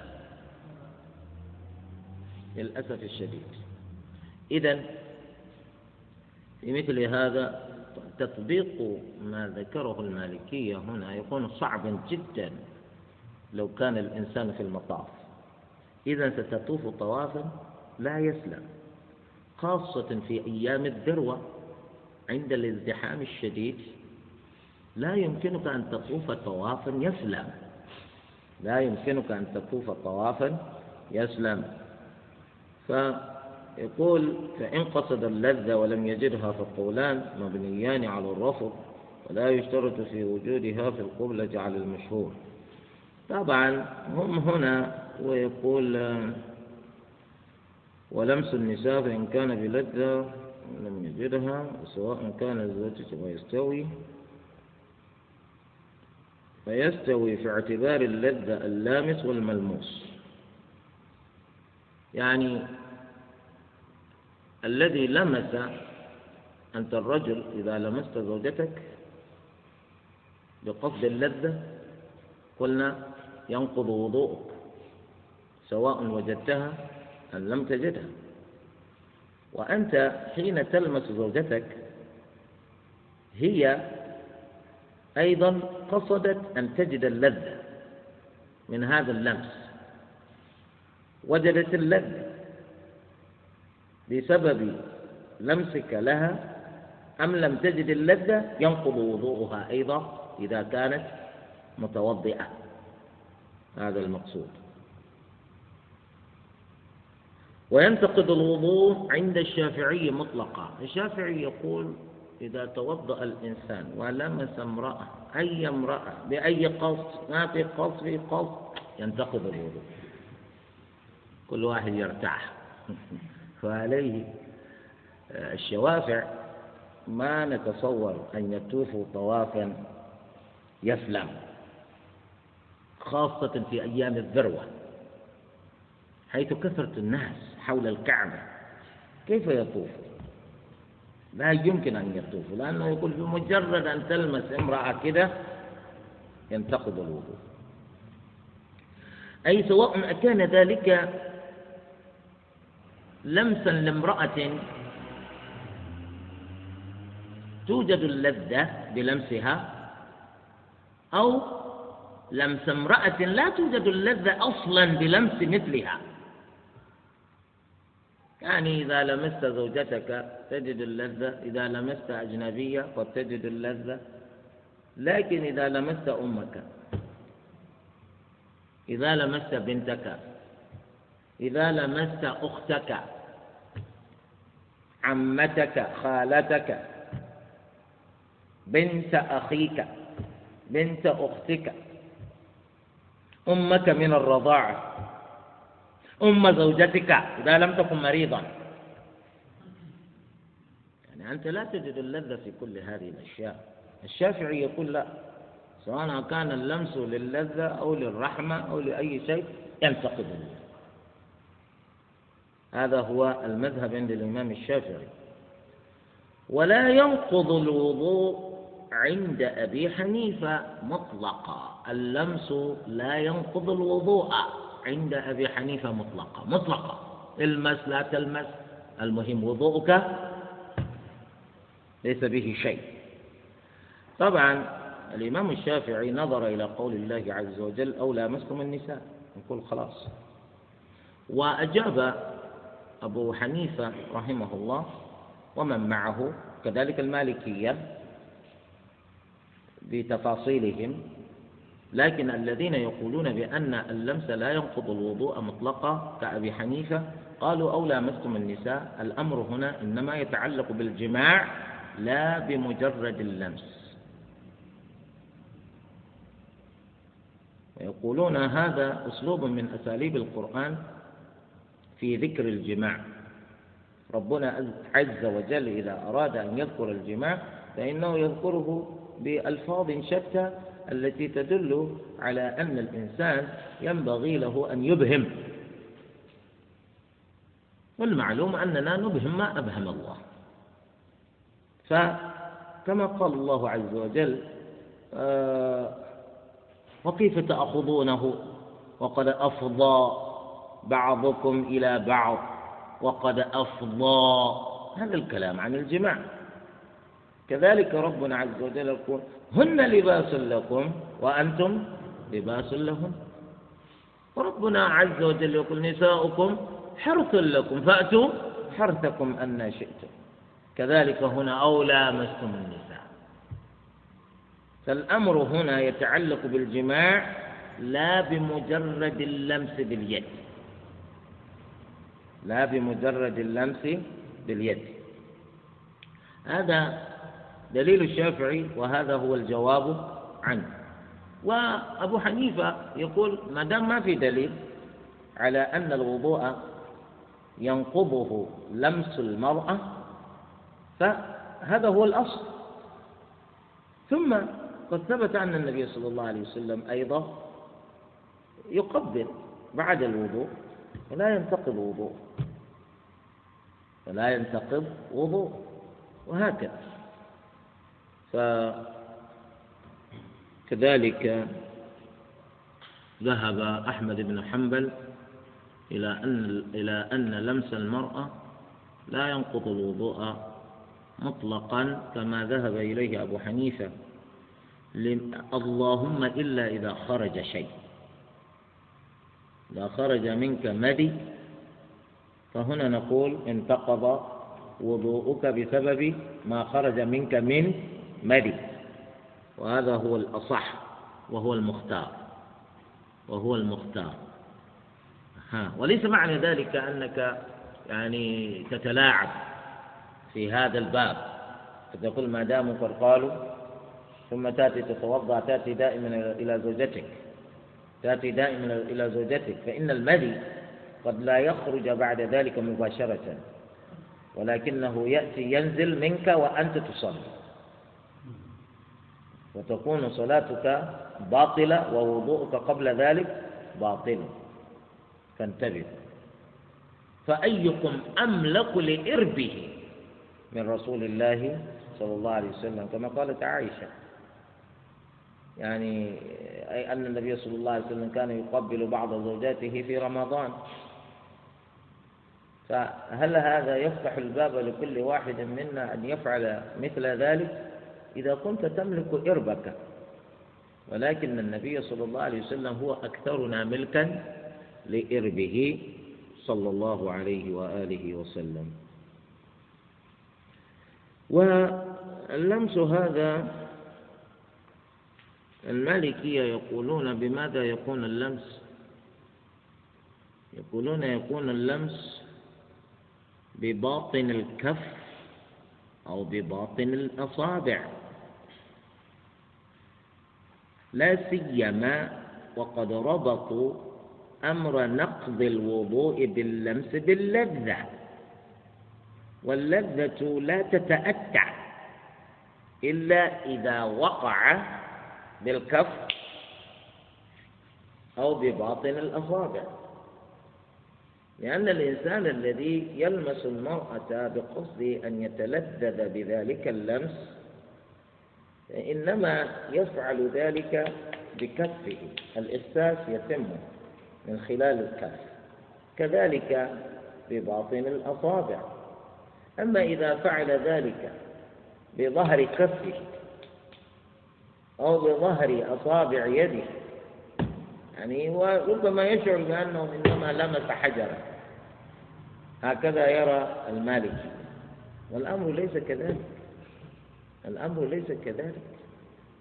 للأسف الشديد. إذا في مثل هذا تطبيق ما ذكره المالكية هنا يكون صعبا جدا لو كان الإنسان في المطاف. إذا ستطوف طوافا لا يسلم. خاصة في أيام الذروة عند الازدحام الشديد لا يمكنك أن تطوف طوافا يسلم. لا يمكنك أن تطوف طوافا يسلم. فيقول فإن قصد اللذة ولم يجدها فالقولان مبنيان على الرفض ولا يشترط في وجودها في القبلة على المشهور. طبعا هم هنا ويقول ولمس النساء فإن كان بلذة لم يجدها سواء كان الزوج ويستوي فيستوي في اعتبار اللذة اللامس والملموس. يعني الذي لمس أنت الرجل إذا لمست زوجتك بقصد اللذة قلنا ينقض وضوءك سواء وجدتها أم لم تجدها. وأنت حين تلمس زوجتك هي أيضا قصدت أن تجد اللذة من هذا اللمس. وجدت اللذة بسبب لمسك لها أم لم تجد اللذة؟ ينقض وضوءها أيضا إذا كانت متوضئة. هذا المقصود. وينتقد الوضوء عند الشافعي مطلقا. الشافعي يقول إذا توضأ الإنسان ولمس امرأة أي امرأة بأي قصد ما في قصد في قصد ينتقد الوضوء. كل واحد يرتاح. فعليه الشوافع ما نتصور أن يطوفوا طوافا يسلم خاصة في أيام الذروة حيث كثرة الناس. حول الكعبة. كيف يطوف؟ لا يمكن أن يطوف لأنه يقول بمجرد أن تلمس امرأة كده ينتقض الوضوء. أي سواء أكان ذلك لمسا لامرأة توجد اللذة بلمسها أو لمس امرأة لا توجد اللذة أصلا بلمس مثلها. يعني إذا لمست زوجتك تجد اللذة إذا لمست أجنبية قد تجد اللذة. لكن إذا لمست أمك إذا لمست بنتك إذا لمست أختك عمتك خالتك بنت أخيك بنت أختك أمك من الرضاعة. أم زوجتك إذا لم تكن مريضا. يعني أنت لا تجد اللذة في كل هذه الأشياء. الشافعي يقول لا سواء كان اللمس للذة أو للرحمة أو لأي شيء ينتقد هذا هو المذهب عند الإمام الشافعي. ولا ينقض الوضوء عند أبي حنيفة مطلقا. اللمس لا ينقض الوضوء. عند أبي حنيفة مطلقا مطلقا المس لا تلمس. المهم وضوءك ليس به شيء. طبعا الإمام الشافعي نظر إلى قول الله عز وجل أو لامستم النساء. يقول خلاص. وأجاب أبو حنيفة رحمه الله ومن معه؟ كذلك المالكية بتفاصيلهم. لكن الذين يقولون بأن اللمس لا ينقض الوضوء مطلقا كأبي حنيفة قالوا أو لامستم النساء الأمر هنا إنما يتعلق بالجماع لا بمجرد اللمس. ويقولون هذا أسلوب من أساليب القرآن في ذكر الجماع. ربنا عز وجل إذا أراد أن يذكر الجماع فإنه يذكره بألفاظ شتى التي تدل على أن الإنسان ينبغي له أن يبهم. والمعلوم أننا نبهم ما أبهم الله. فكما قال الله عز وجل آه وكيف تأخذونه؟ وقد أفضى بعضكم إلى بعض. وقد أفضى هذا الكلام عن الجماع. كذلك ربنا عز وجل يقول هن لباس لكم وأنتم لباس لهم. وربنا عز وجل يقول نساؤكم حرث لكم فأتوا حرثكم أن شئتم. كذلك هنا أولى مستم النساء. فالأمر هنا يتعلق بالجماع لا بمجرد اللمس باليد. لا بمجرد اللمس باليد. هذا دليل الشافعي وهذا هو الجواب عنه. وأبو حنيفة يقول ما دام ما في دليل على أن الوضوء ينقضه لمس المرأة فهذا هو الأصل. ثم قد ثبت أن النبي صلى الله عليه وسلم أيضا يقبل بعد الوضوء فلا ينتقض وضوء فلا ينتقض وضوء وهكذا. فكذلك ذهب أحمد بن حنبل إلى أن إلى أن لمس المرأة لا ينقض الوضوء مطلقا كما ذهب إليه أبو حنيفة. اللهم إلا إذا خرج شيء. إذا خرج منك مدي فهنا نقول انتقض وضوءك بسبب ما خرج منك من مدي. وهذا هو الأصح وهو المختار. وهو المختار. ها وليس معنى ذلك أنك يعني تتلاعب في هذا الباب. فتقول ما داموا قد قالوا ثم تأتي تتوضأ تأتي دائما إلى زوجتك. تأتي دائما إلى زوجتك. فإن المدي قد لا يخرج بعد ذلك مباشرة. ولكنه يأتي ينزل منك وأنت تصلي. وتكون صلاتك باطلة ووضوءك قبل ذلك باطل. فانتبه. فأيكم أملك لإربه من رسول الله صلى الله عليه وسلم كما قالت عائشة. يعني أي أن النبي صلى الله عليه وسلم كان يقبل بعض زوجاته في رمضان. فهل هذا يفتح الباب لكل واحد منا أن يفعل مثل ذلك؟ إذا كنت تملك إربك ولكن النبي صلى الله عليه وسلم هو أكثرنا ملكا لإربه صلى الله عليه وآله وسلم. واللمس هذا المالكية يقولون بماذا يكون اللمس؟ يقولون يكون اللمس بباطن الكف أو بباطن الأصابع. لا سيما وقد ربطوا أمر نقض الوضوء باللمس باللذة. واللذة لا تتأتع إلا إذا وقع بالكف أو بباطن الأصابع. لأن الإنسان الذي يلمس المرأة بقصد أن يتلذذ بذلك اللمس إنما يفعل ذلك بكفه. الإحساس يتم من خلال الكف. كذلك بباطن الأصابع. أما إذا فعل ذلك بظهر كفه أو بظهر أصابع يده يعني وربما يشعر بأنه إنما لمس حجرا هكذا يرى المالكي. والأمر ليس كذلك. الأمر ليس كذلك.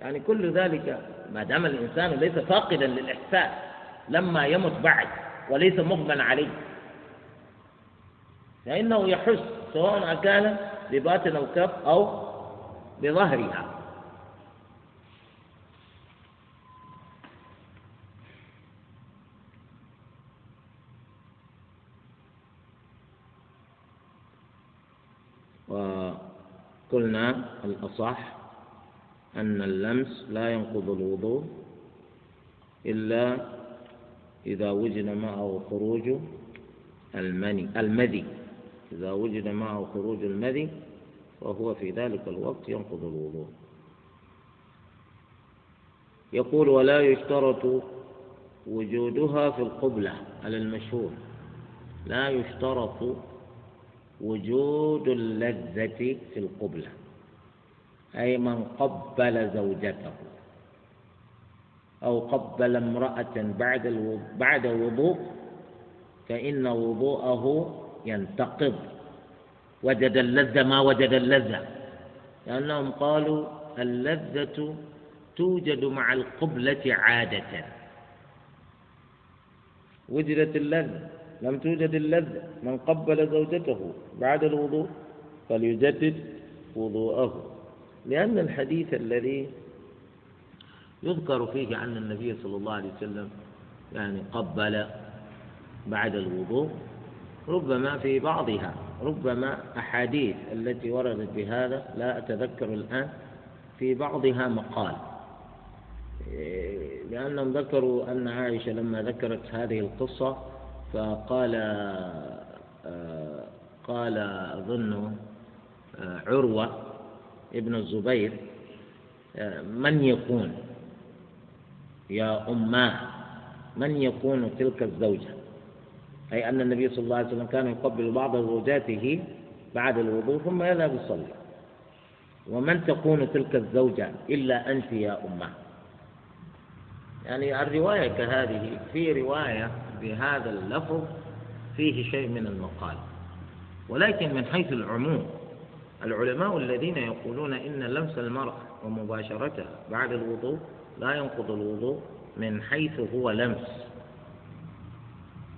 يعني كل ذلك ما دام الإنسان ليس فاقدا للإحساس لما يمت بعد وليس مغمى عليه. فإنه يحس سواء كان بباطن الكف أو بظهرها. وقلنا الأصح أن اللمس لا ينقض الوضوء إلا إذا وجد معه خروج المني المذي. إذا وجد معه خروج المذي وهو في ذلك الوقت ينقض الوضوء. يقول ولا يشترط وجودها في القبلة على المشهور. لا يشترط وجود اللذة في القبلة أي من قبل زوجته أو قبل امرأة بعد بعد وضوء فإن وضوءه ينتقض. وجد اللذة ما وجد اللذة. لأنهم قالوا اللذة توجد مع القبلة عادة. وجدت اللذة. لم توجد اللذة من قبل زوجته بعد الوضوء فليجدد وضوءه. لأن الحديث الذي يذكر فيه عن النبي صلى الله عليه وسلم يعني قبل بعد الوضوء ربما في بعضها ربما أحاديث التي وردت بهذا لا أتذكر الآن في بعضها مقال. لأنهم ذكروا أن عائشة لما ذكرت هذه القصة فقال آه، قال أظن آه، عروة ابن الزبير آه، من يكون؟ يا أماه من يكون تلك الزوجة؟ أي أن النبي صلى الله عليه وسلم كان يقبل بعض زوجاته بعد الوضوء ثم يذهب يصلي. ومن تكون تلك الزوجة إلا أنت يا أمه يعني الرواية كهذه في رواية بهذا اللفظ فيه شيء من المقال ولكن من حيث العموم العلماء الذين يقولون إن لمس المرأة ومباشرتها بعد الوضوء لا ينقض الوضوء من حيث هو لمس.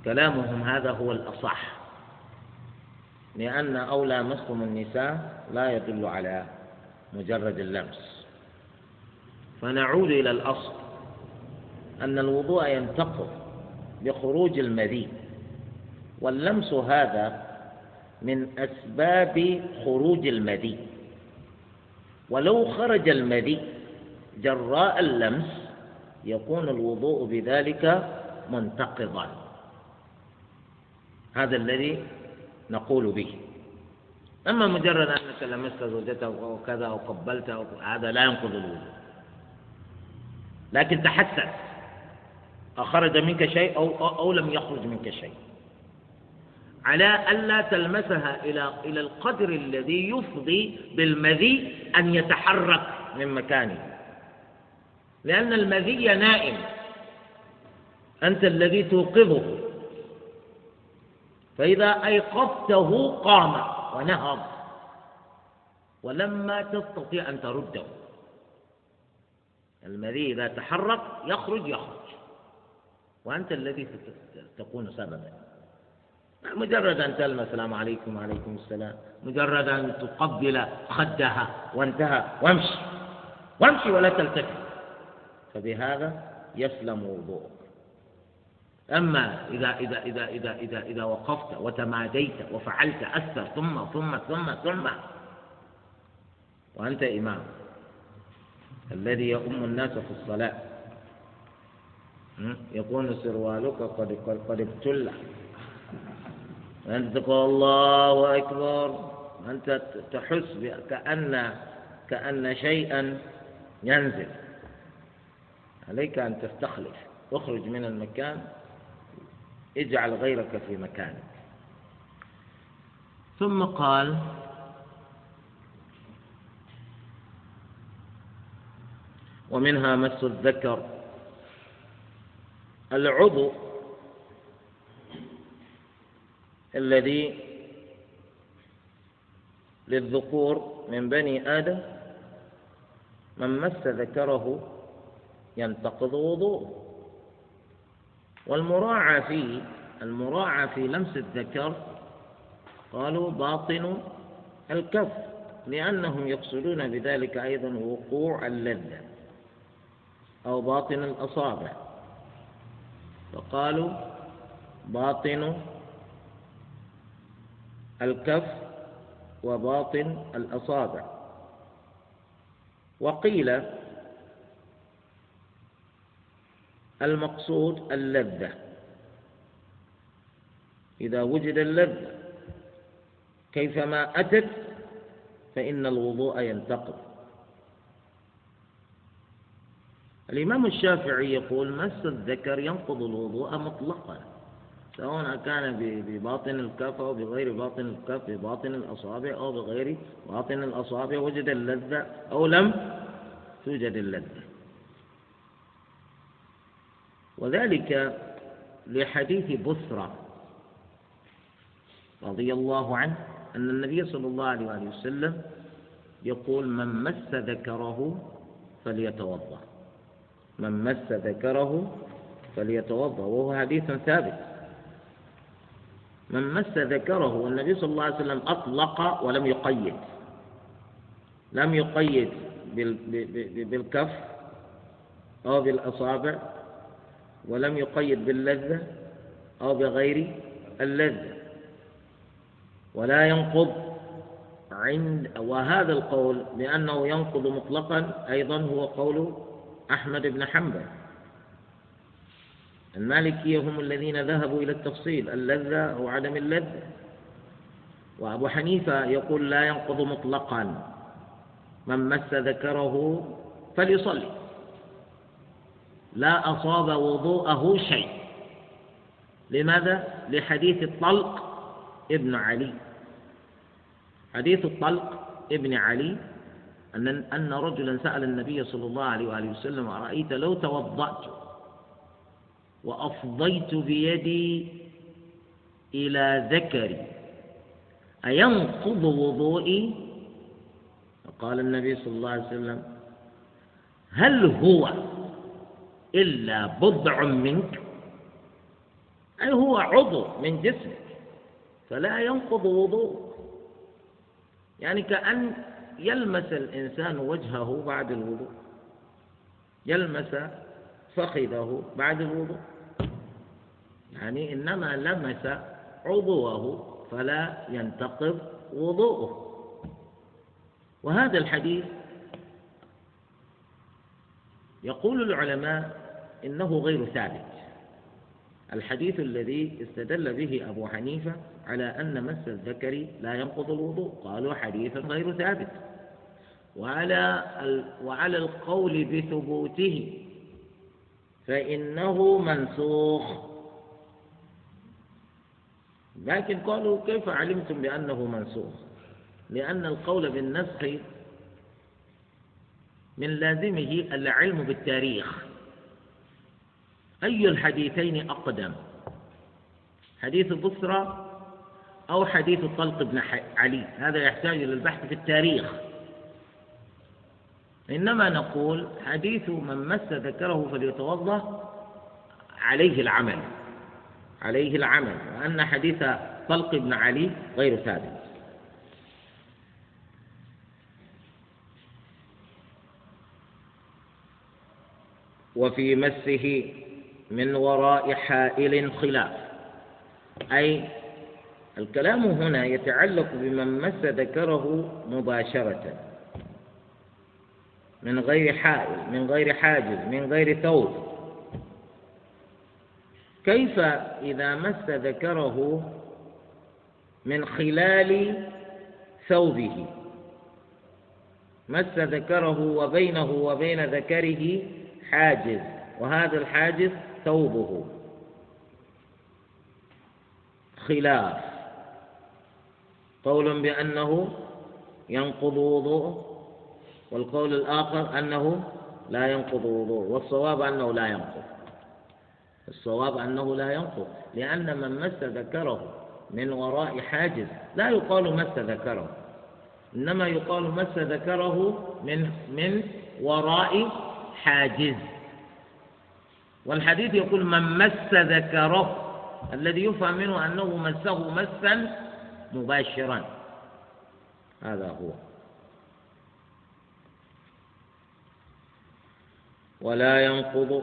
كلامهم هذا هو الأصح لأن أولى مسكم النساء لا يدل على مجرد اللمس. فنعود إلى الأصل أن الوضوء ينتقض بخروج المذي واللمس هذا من أسباب خروج المذي ولو خرج المذي جراء اللمس يكون الوضوء بذلك منتقضا. هذا الذي نقول به. أما مجرد أنك لمست زوجته أو كذا أو قبلته هذا لا ينقض الوضوء. لكن تحسس. أخرج منك شيء أو, أو لم يخرج منك شيء. على ألا تلمسها إلى إلى القدر الذي يفضي بالمذي أن يتحرك من مكانه. لأن المذي نائم. أنت الذي توقظه. فإذا أيقظته قام ونهض. ولما تستطيع أن ترده. المذي إذا تحرك يخرج يخرج. وأنت الذي تكون سببا. مجرد أن تلمس السلام عليكم وعليكم السلام. مجرد أن تقبل خدها وانتهى. وامشي. وامشي ولا تلتفت. فبهذا يسلم وضوءك. أما إذا إذا إذا إذا إذا إذا وقفت وتماديت وفعلت أكثر ثم ثم ثم ثم. وأنت إمام. الذي يؤم الناس في الصلاة. يكون سروالك قد قد ابتلع وأنت تقول الله أكبر أنت تحس كأن كأن شيئا ينزل عليك أن تستخلف اخرج من المكان اجعل غيرك في مكانك ثم قال ومنها مس الذكر العضو الذي للذكور من بني آدم من مس ذكره ينتقض وضوءه. والمراعى فيه المراعى في لمس الذكر قالوا باطن الكف لأنهم يقصدون بذلك أيضا وقوع اللذة أو باطن الأصابع. فقالوا باطن الكف وباطن الأصابع. وقيل المقصود اللذة. إذا وجد اللذة كيفما أتت فإن الوضوء ينتقض. الإمام الشافعي يقول مس الذكر ينقض الوضوء مطلقا سواء كان بباطن الكف أو بغير باطن الكف بباطن الأصابع أو بغير باطن الأصابع وجد اللذة أو لم توجد اللذة. وذلك لحديث بسرى رضي الله عنه أن النبي صلى الله عليه وسلم يقول من مس ذكره فليتوضأ. من مس ذكره فليتوضأ وهو حديث ثابت. من مس ذكره والنبي صلى الله عليه وسلم أطلق ولم يقيد. لم يقيد بالكف أو بالأصابع ولم يقيد باللذة أو بغير اللذة. ولا ينقض عند وهذا القول بأنه ينقض مطلقا أيضا هو قول أحمد بن حنبل. المالكية هم الذين ذهبوا إلى التفصيل اللذة أو عدم اللذة. وأبو حنيفة يقول لا ينقض مطلقا. من مس ذكره فليصلي. لا أصاب وضوءه شيء. لماذا؟ لحديث الطلق ابن علي. حديث الطلق ابن علي أن أن رجلا سأل النبي صلى الله عليه وآله وسلم أرأيت لو توضأت وأفضيت بيدي إلى ذكري أينقض وضوئي؟ فقال النبي صلى الله عليه وسلم هل هو إلا بضع منك؟ أي هو عضو من جسمك؟ فلا ينقض وضوء يعني كأن يلمس الإنسان وجهه بعد الوضوء. يلمس فخذه بعد الوضوء. يعني إنما لمس عضوه فلا ينتقض وضوءه. وهذا الحديث يقول العلماء إنه غير ثابت. الحديث الذي استدل به أبو حنيفة على أن مس الذكر لا ينقض الوضوء. قالوا حديث غير ثابت. وعلى وعلى القول بثبوته فإنه منسوخ. لكن قالوا كيف علمتم بأنه منسوخ؟ لأن القول بالنسخ من لازمه العلم بالتاريخ. أي الحديثين أقدم؟ حديث بصرى أو حديث طلق بن علي. هذا يحتاج إلى البحث في التاريخ. إنما نقول حديث من مس ذكره فليتوضأ عليه العمل عليه العمل وأن حديث طلق بن علي غير ثابت. وفي مسه من وراء حائل خلاف. أي الكلام هنا يتعلق بمن مس ذكره مباشرة. من غير حائل من غير حاجز من غير ثوب. كيف إذا مس ذكره من خلال ثوبه؟ مس ذكره وبينه وبين ذكره حاجز وهذا الحاجز ثوبه. خلاف. قول بأنه ينقض وضوءه. والقول الآخر أنه لا ينقض وضوءه والصواب أنه لا ينقض. الصواب أنه لا ينقض لأن من مس ذكره من وراء حاجز لا يقال مس ذكره. إنما يقال مس ذكره من من وراء حاجز. والحديث يقول من مس ذكره الذي يفهم منه أنه مسه مسا مباشرا. هذا هو. ولا ينقض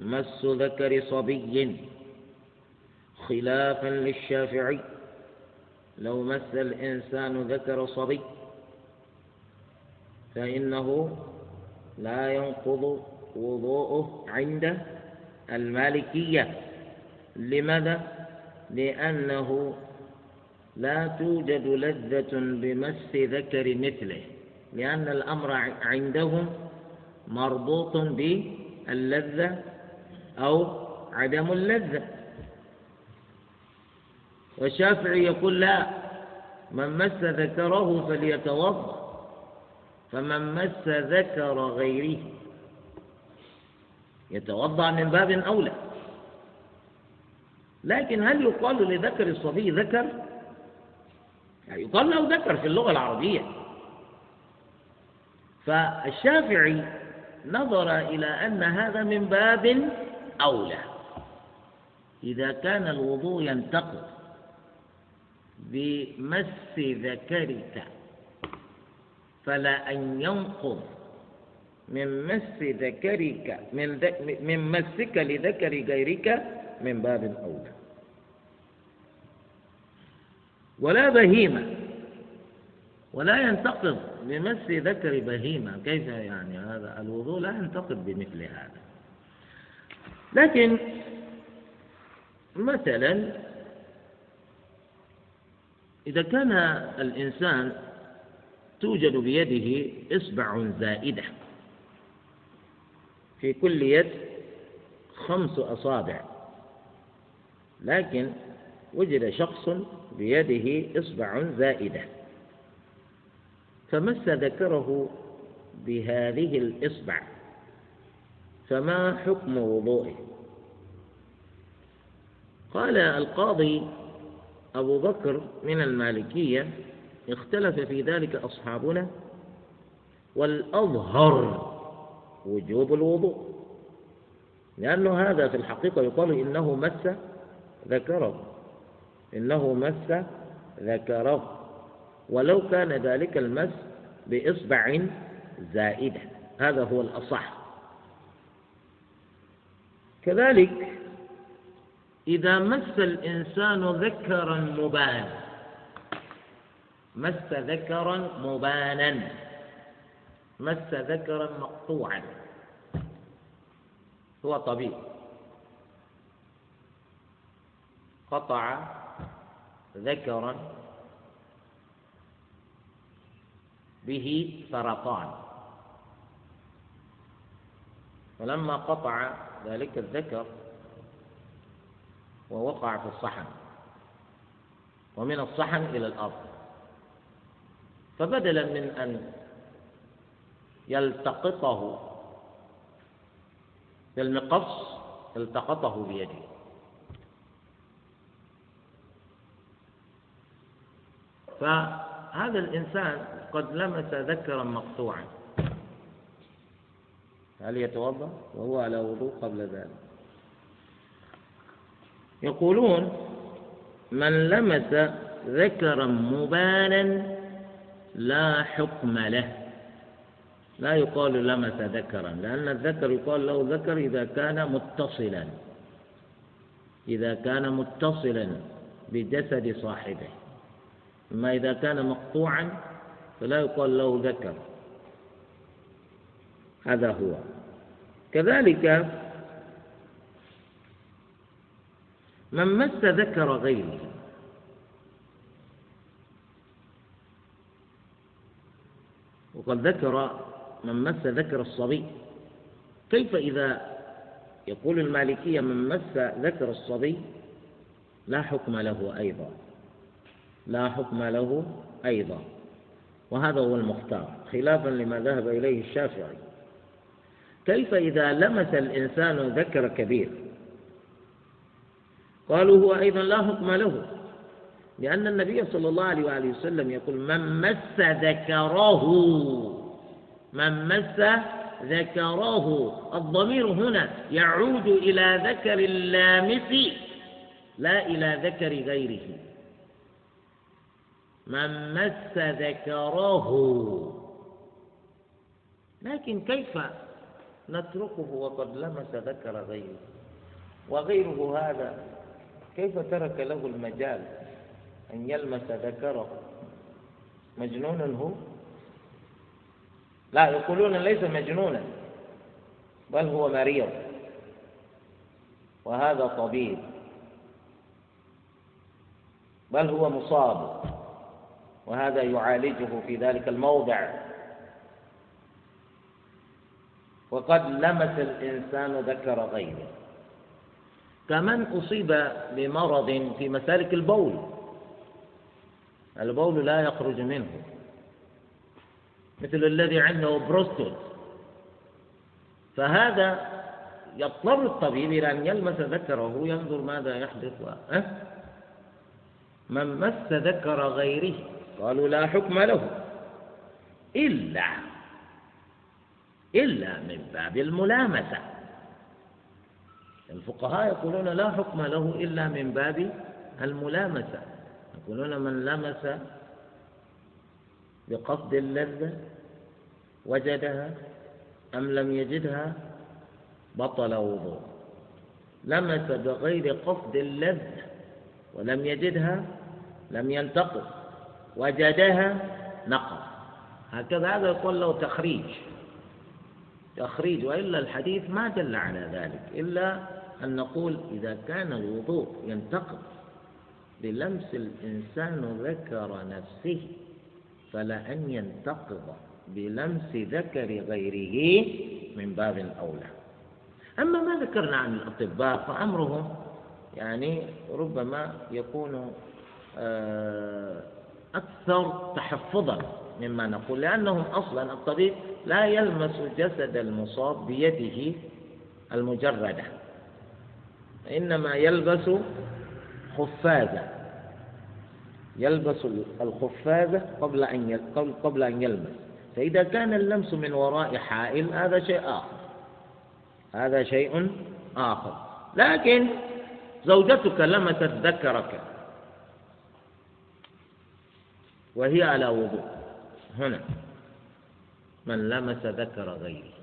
مس ذكر صبي خلافا للشافعي لو مس الإنسان ذكر صبي فإنه لا ينقض وضوءه عند المالكية لماذا؟ لأنه لا توجد لذة بمس ذكر مثله لأن الأمر عندهم مربوط باللذة أو عدم اللذة. والشافعي يقول لا من مس ذكره فليتوضأ فمن مس ذكر غيره يتوضأ من باب أولى. لكن هل يقال لذكر الصبي ذكر؟ يعني يقال له ذكر في اللغة العربية. فالشافعي نظر إلى أن هذا من باب أولى. إذا كان الوضوء ينتقض بمس ذكرك فلا أن ينقض من مس ذكرك من من مسك لذكر غيرك من باب أولى. ولا بهيمة ولا ينتقض بمس ذكر بهيمة. كيف يعني هذا؟ الوضوء لا ينتقض بمثل هذا. لكن مثلا إذا كان الإنسان توجد بيده إصبع زائدة في كل يد خمس أصابع لكن وجد شخص بيده إصبع زائدة. فمس ذكره بهذه الإصبع فما حكم وضوئه؟ قال القاضي أبو بكر من المالكية اختلف في ذلك أصحابنا والأظهر وجوب الوضوء لأنه هذا في الحقيقة يقال إنه مس ذكره إنه مس ذكره ولو كان ذلك المس بإصبع زائدة. هذا هو الأصح. كذلك إذا مس الإنسان ذكرا مبانا مس ذكرا مبانا مس ذكرا مقطوعا. هو طبيب قطع ذكرا به سرطان. فلما قطع ذلك الذكر ووقع في الصحن ومن الصحن إلى الأرض فبدلا من أن يلتقطه بالمقص التقطه بيده. فهذا الإنسان قد لمس ذكرا مقطوعا. هل يتوضأ؟ وهو على وضوء قبل ذلك. يقولون من لمس ذكرا مبانا لا حكم له. لا يقال لمس ذكرا لأن الذكر يقال له ذكر إذا كان متصلا. إذا كان متصلا بجسد صاحبه. أما إذا كان مقطوعا فلا يقال له ذكر. هذا هو. كذلك من مس ذكر غيره وقد ذكر من مس ذكر الصبي. كيف إذا يقول المالكية من مس ذكر الصبي؟ لا حكم له أيضا. لا حكم له أيضا. وهذا هو المختار خلافا لما ذهب إليه الشافعي. كيف إذا لمس الإنسان ذكر كبير؟ قالوا هو أيضا لا حكم له. لأن النبي صلى الله عليه وآله وسلم يقول من مس ذكره من مس ذكره. الضمير هنا يعود إلى ذكر اللامس لا إلى ذكر غيره. من مس ذكره. لكن كيف نتركه وقد لمس ذكر غيره؟ وغيره هذا كيف ترك له المجال أن يلمس ذكره؟ مجنون هو؟ لا يقولون ليس مجنونا بل هو مريض. وهذا طبيب بل هو مصاب. وهذا يعالجه في ذلك الموضع. وقد لمس الإنسان ذكر غيره. كمن أصيب بمرض في مسالك البول البول لا يخرج منه. مثل الذي عنده بروستوت فهذا يضطر الطبيب إلى أن يلمس ذكره ينظر ماذا يحدث أه؟ من مس ذكر غيره. قالوا لا حكم له. إلا إلا من باب الملامسة. الفقهاء يقولون لا حكم له إلا من باب الملامسة. يقولون من لمس بقصد اللذة وجدها أم لم يجدها بطل وضوء. لمس بغير قصد اللذة ولم يجدها لم يلتقط. وجدها نقض هكذا هذا يقول له تخريج. تخريج وإلا الحديث ما دل على ذلك إلا أن نقول إذا كان الوضوء ينتقض بلمس الإنسان ذكر نفسه فلا أن ينتقض بلمس ذكر غيره من باب أولى. أما ما ذكرنا عن الأطباء فأمرهم يعني ربما يكون آه، أكثر تحفظا مما نقول لأنهم أصلا الطبيب لا يلمس جسد المصاب بيده المجردة إنما يلبس خفازة يلبس الخفازة قبل أن قبل أن يلمس. فإذا كان اللمس من وراء حائل هذا شيء آخر. هذا شيء آخر. لكن زوجتك لمست ذكرك. وهي على وضوء. هنا. من لمس ذكر غيره.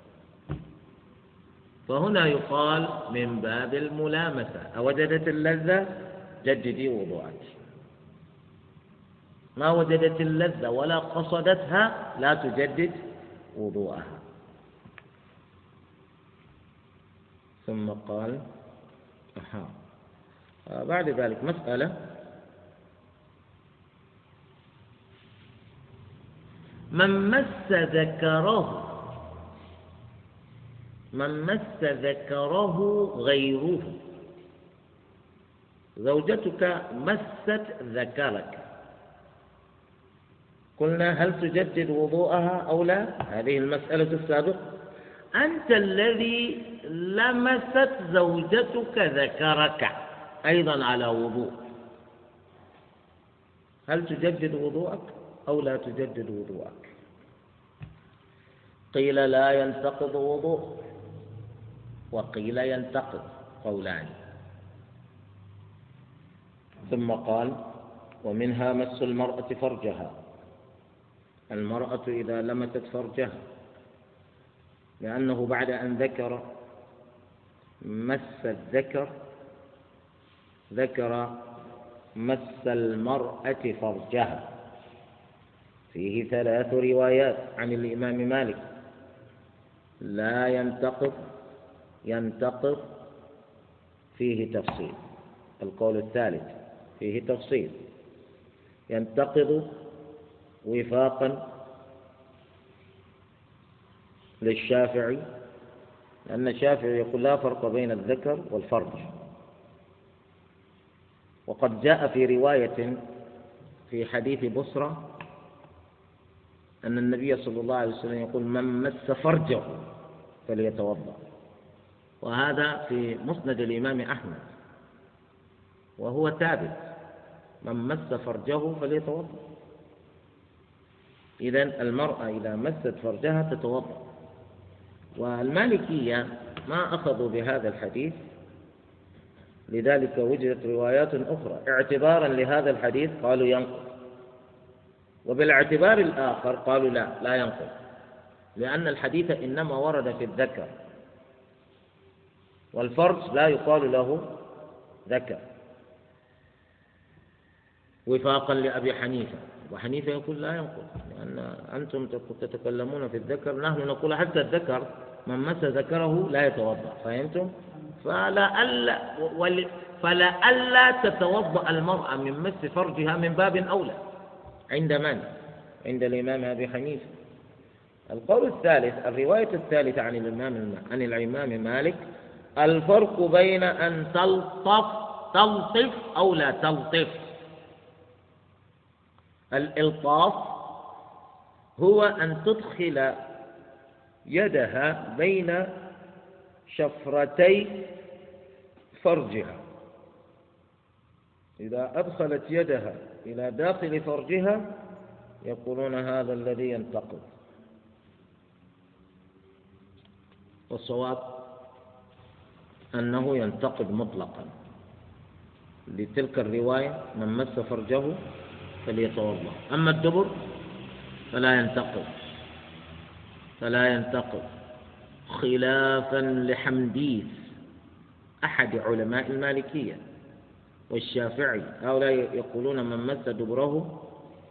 فهنا يقال من باب الملامسة. أوجدت اللذة؟ جددي وضوءك. ما وجدت اللذة ولا قصدتها لا تجدد وضوءها. ثم قال أحا بعد ذلك مسألة من مس ذكره من مس ذكره غيره. زوجتك مست ذكرك. قلنا هل تجدد وضوءها أو لا؟ هذه المسألة السابقة. أنت الذي لمست زوجتك ذكرك أيضا على وضوء. هل تجدد وضوءك أو لا تجدد وضوءك؟ قيل لا ينتقض وضوء وقيل ينتقض قولان. ثم قال ومنها مس المرأة فرجها. المرأة إذا لمست فرجها لأنه بعد أن ذكر مس الذكر ذكر مس المرأة فرجها. فيه ثلاث روايات عن الإمام مالك. لا ينتقض ينتقض فيه تفصيل. القول الثالث فيه تفصيل. ينتقض وفاقا للشافعي لأن الشافعي يقول لا فرق بين الذكر والفرج. وقد جاء في رواية في حديث بصرة أن النبي صلى الله عليه وسلم يقول من مس فرجه فليتوضأ. وهذا في مسند الإمام أحمد. وهو ثابت. من مس فرجه فليتوضأ. إذا المرأة إذا مست فرجها تتوضأ. والمالكية ما أخذوا بهذا الحديث. لذلك وجدت روايات أخرى. اعتبارا لهذا الحديث قالوا ينقض وبالاعتبار الآخر قالوا لا لا ينقض لأن الحديث إنما ورد في الذكر. والفرج لا يقال له ذكر. وفاقا لأبي حنيفة. وحنيفة يقول لا ينقض لأن أنتم تتكلمون في الذكر. نحن نقول حتى الذكر من مس ذكره لا يتوضأ. فهمتم؟ فلا ألا تتوضأ المرأة من مس فرجها من باب أولى. عند من؟ عند الإمام أبي حنيفة. القول الثالث الرواية الثالثة عن الإمام عن الإمام مالك الفرق بين أن تلطف تلطف أو لا تلطف. الإلطاف هو أن تدخل يدها بين شفرتي فرجها. إذا أدخلت يدها إلى داخل فرجها يقولون هذا الذي ينتقض والصواب أنه ينتقد مطلقا. لتلك الرواية من مس فرجه فليتوضأ. أما الدبر فلا ينتقد فلا ينتقد خلافا لحمديث أحد علماء المالكية. والشافعي. هؤلاء يقولون من مس دبره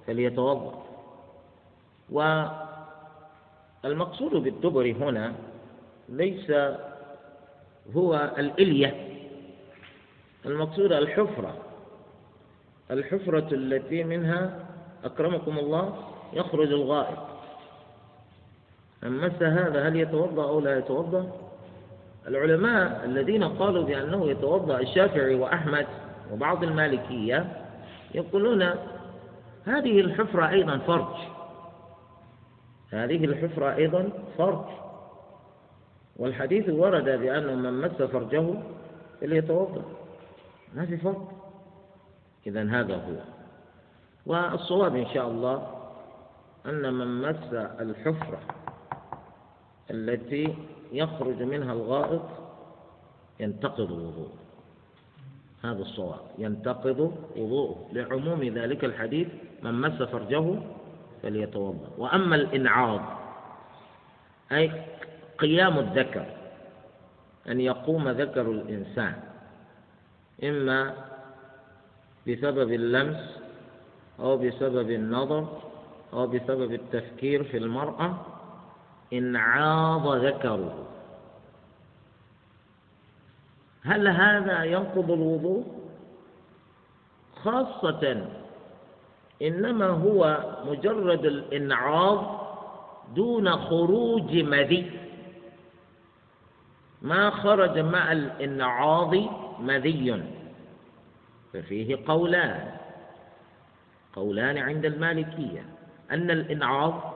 فليتوضأ. والمقصود بالدبر هنا ليس هو الإلية. المقصود الحفرة. الحفرة التي منها أكرمكم الله يخرج الغائط. من مس هذا هل يتوضأ أو لا يتوضأ؟ العلماء الذين قالوا بأنه يتوضأ الشافعي وأحمد وبعض المالكية يقولون هذه الحفرة أيضا فرج. هذه الحفرة أيضا فرج. والحديث ورد بأنه من مس فرجه فليتوضأ. ما في فرق إذا هذا هو. والصواب إن شاء الله أن من مس الحفرة التي يخرج منها الغائط ينتقض وضوءه. هذا الصواب. ينتقض وضوءه. لعموم ذلك الحديث من مس فرجه فليتوضأ. وأما الإنعاض أي قيام الذكر أن يقوم ذكر الإنسان إما بسبب اللمس أو بسبب النظر أو بسبب التفكير في المرأة إنعاض ذكره. هل هذا ينقض الوضوء؟ خاصة إنما هو مجرد الإنعاض دون خروج مذي. ما خرج مع الإنعاض مذي. ففيه قولان. قولان عند المالكية. أن الإنعاض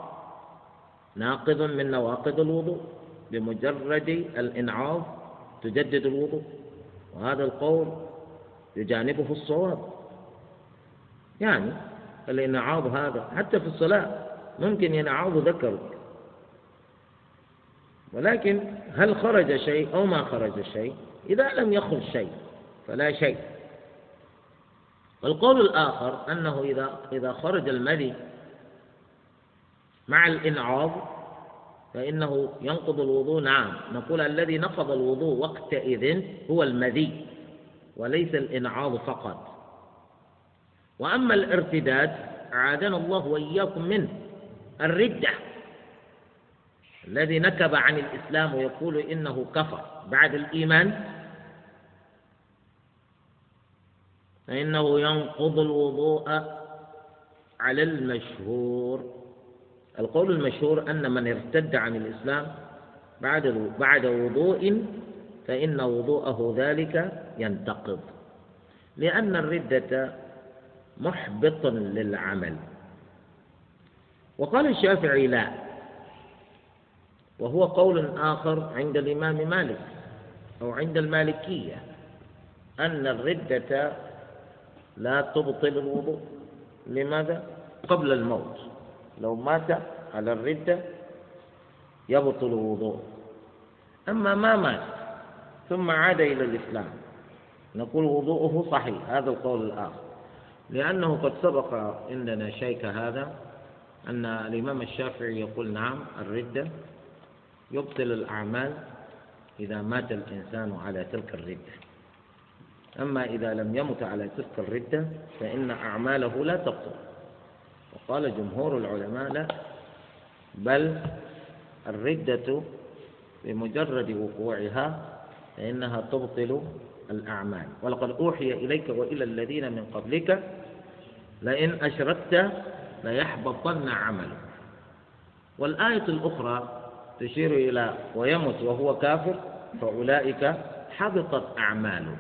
ناقض من نواقض الوضوء. بمجرد الإنعاض تجدد الوضوء وهذا القول يجانبه الصواب. يعني الانعاض هذا حتى في الصلاة ممكن ينعاض ذكرك. ولكن هل خرج شيء أو ما خرج شيء؟ إذا لم يخرج شيء فلا شيء. والقول الآخر أنه إذا إذا خرج المذي مع الإنعاض فإنه ينقض الوضوء. نعم. نقول الذي نقض الوضوء وقتئذ هو المذي وليس الإنعاض فقط. وأما الارتداد أعاذنا الله وإياكم منه. الردة الذي نكب عن الإسلام ويقول إنه كفر. بعد الإيمان فإنه ينقض الوضوء على المشهور. القول المشهور أن من ارتد عن الإسلام بعد بعد وضوء فإن وضوءه ذلك ينتقض. لأن الردة محبط للعمل. وقال الشافعي لا. وهو قول آخر عند الإمام مالك أو عند المالكية أن الردة لا تبطل الوضوء. لماذا؟ قبل الموت. لو مات على الردة يبطل وضوءه أما ما مات ثم عاد إلى الإسلام نقول وضوءه صحيح هذا القول الآخر. لأنه قد سبق عندنا شيك هذا أن الإمام الشافعي يقول نعم الردة يبطل الأعمال إذا مات الإنسان على تلك الردة. أما إذا لم يمت على تلك الردة فإن أعماله لا تبطل. وقال جمهور العلماء لا بل الردة بمجرد وقوعها فإنها تبطل الأعمال. ولقد أوحي إليك وإلى الذين من قبلك لئن أشركت ليحبطن عملك. والآية الأخرى تشير إلى ويمت وهو كافر فأولئك حبطت أعماله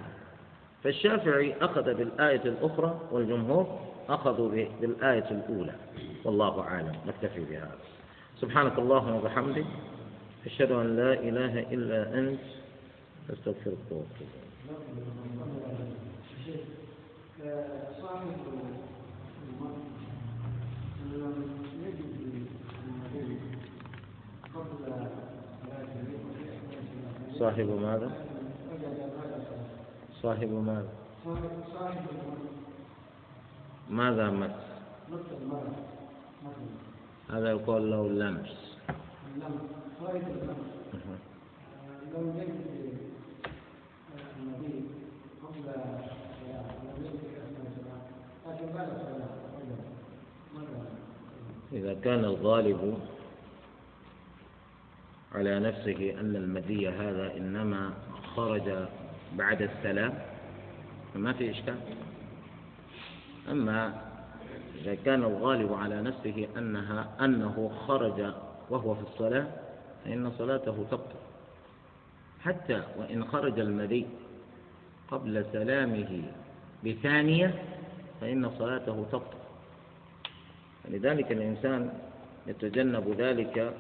فالشافعي أخذ بالآية الأخرى والجمهور أخذوا بالآية الأولى. والله أعلم. نكتفي بهذا سبحانك اللهم وبحمدك. أشهد أن لا إله إلا أنت. أستغفرك وأتوب صاحب ماذا؟ صاحب ماذا؟ ماذا مس؟ هذا يقول له لمس. إذا كان الغالب على نفسه أن المذي هذا إنما خرج بعد السلام ما في إشكال؟ أما إذا كان الغالب على نفسه أنها أنه خرج وهو في الصلاة فإن صلاته تبطل حتى وإن خرج المذي قبل سلامه بثانية فإن صلاته تبطل لذلك الإنسان يتجنب ذلك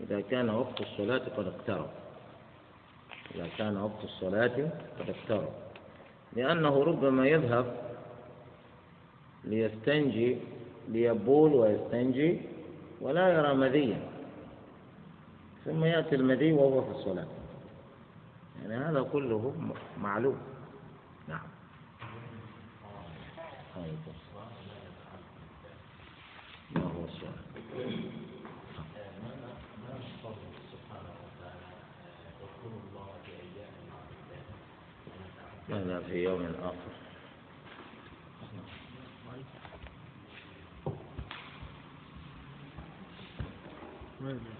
إذا كان وقت الصلاة قد اقترب. إذا كان وقت الصلاة قد اقترب. لأنه ربما يذهب ليستنجي ليبول ويستنجي ولا يرى مذيا. ثم يأتي المذي وهو في الصلاة. يعني هذا كله معلوم. نعم. ما هو السؤال؟ ماذا في يوم آخر Right.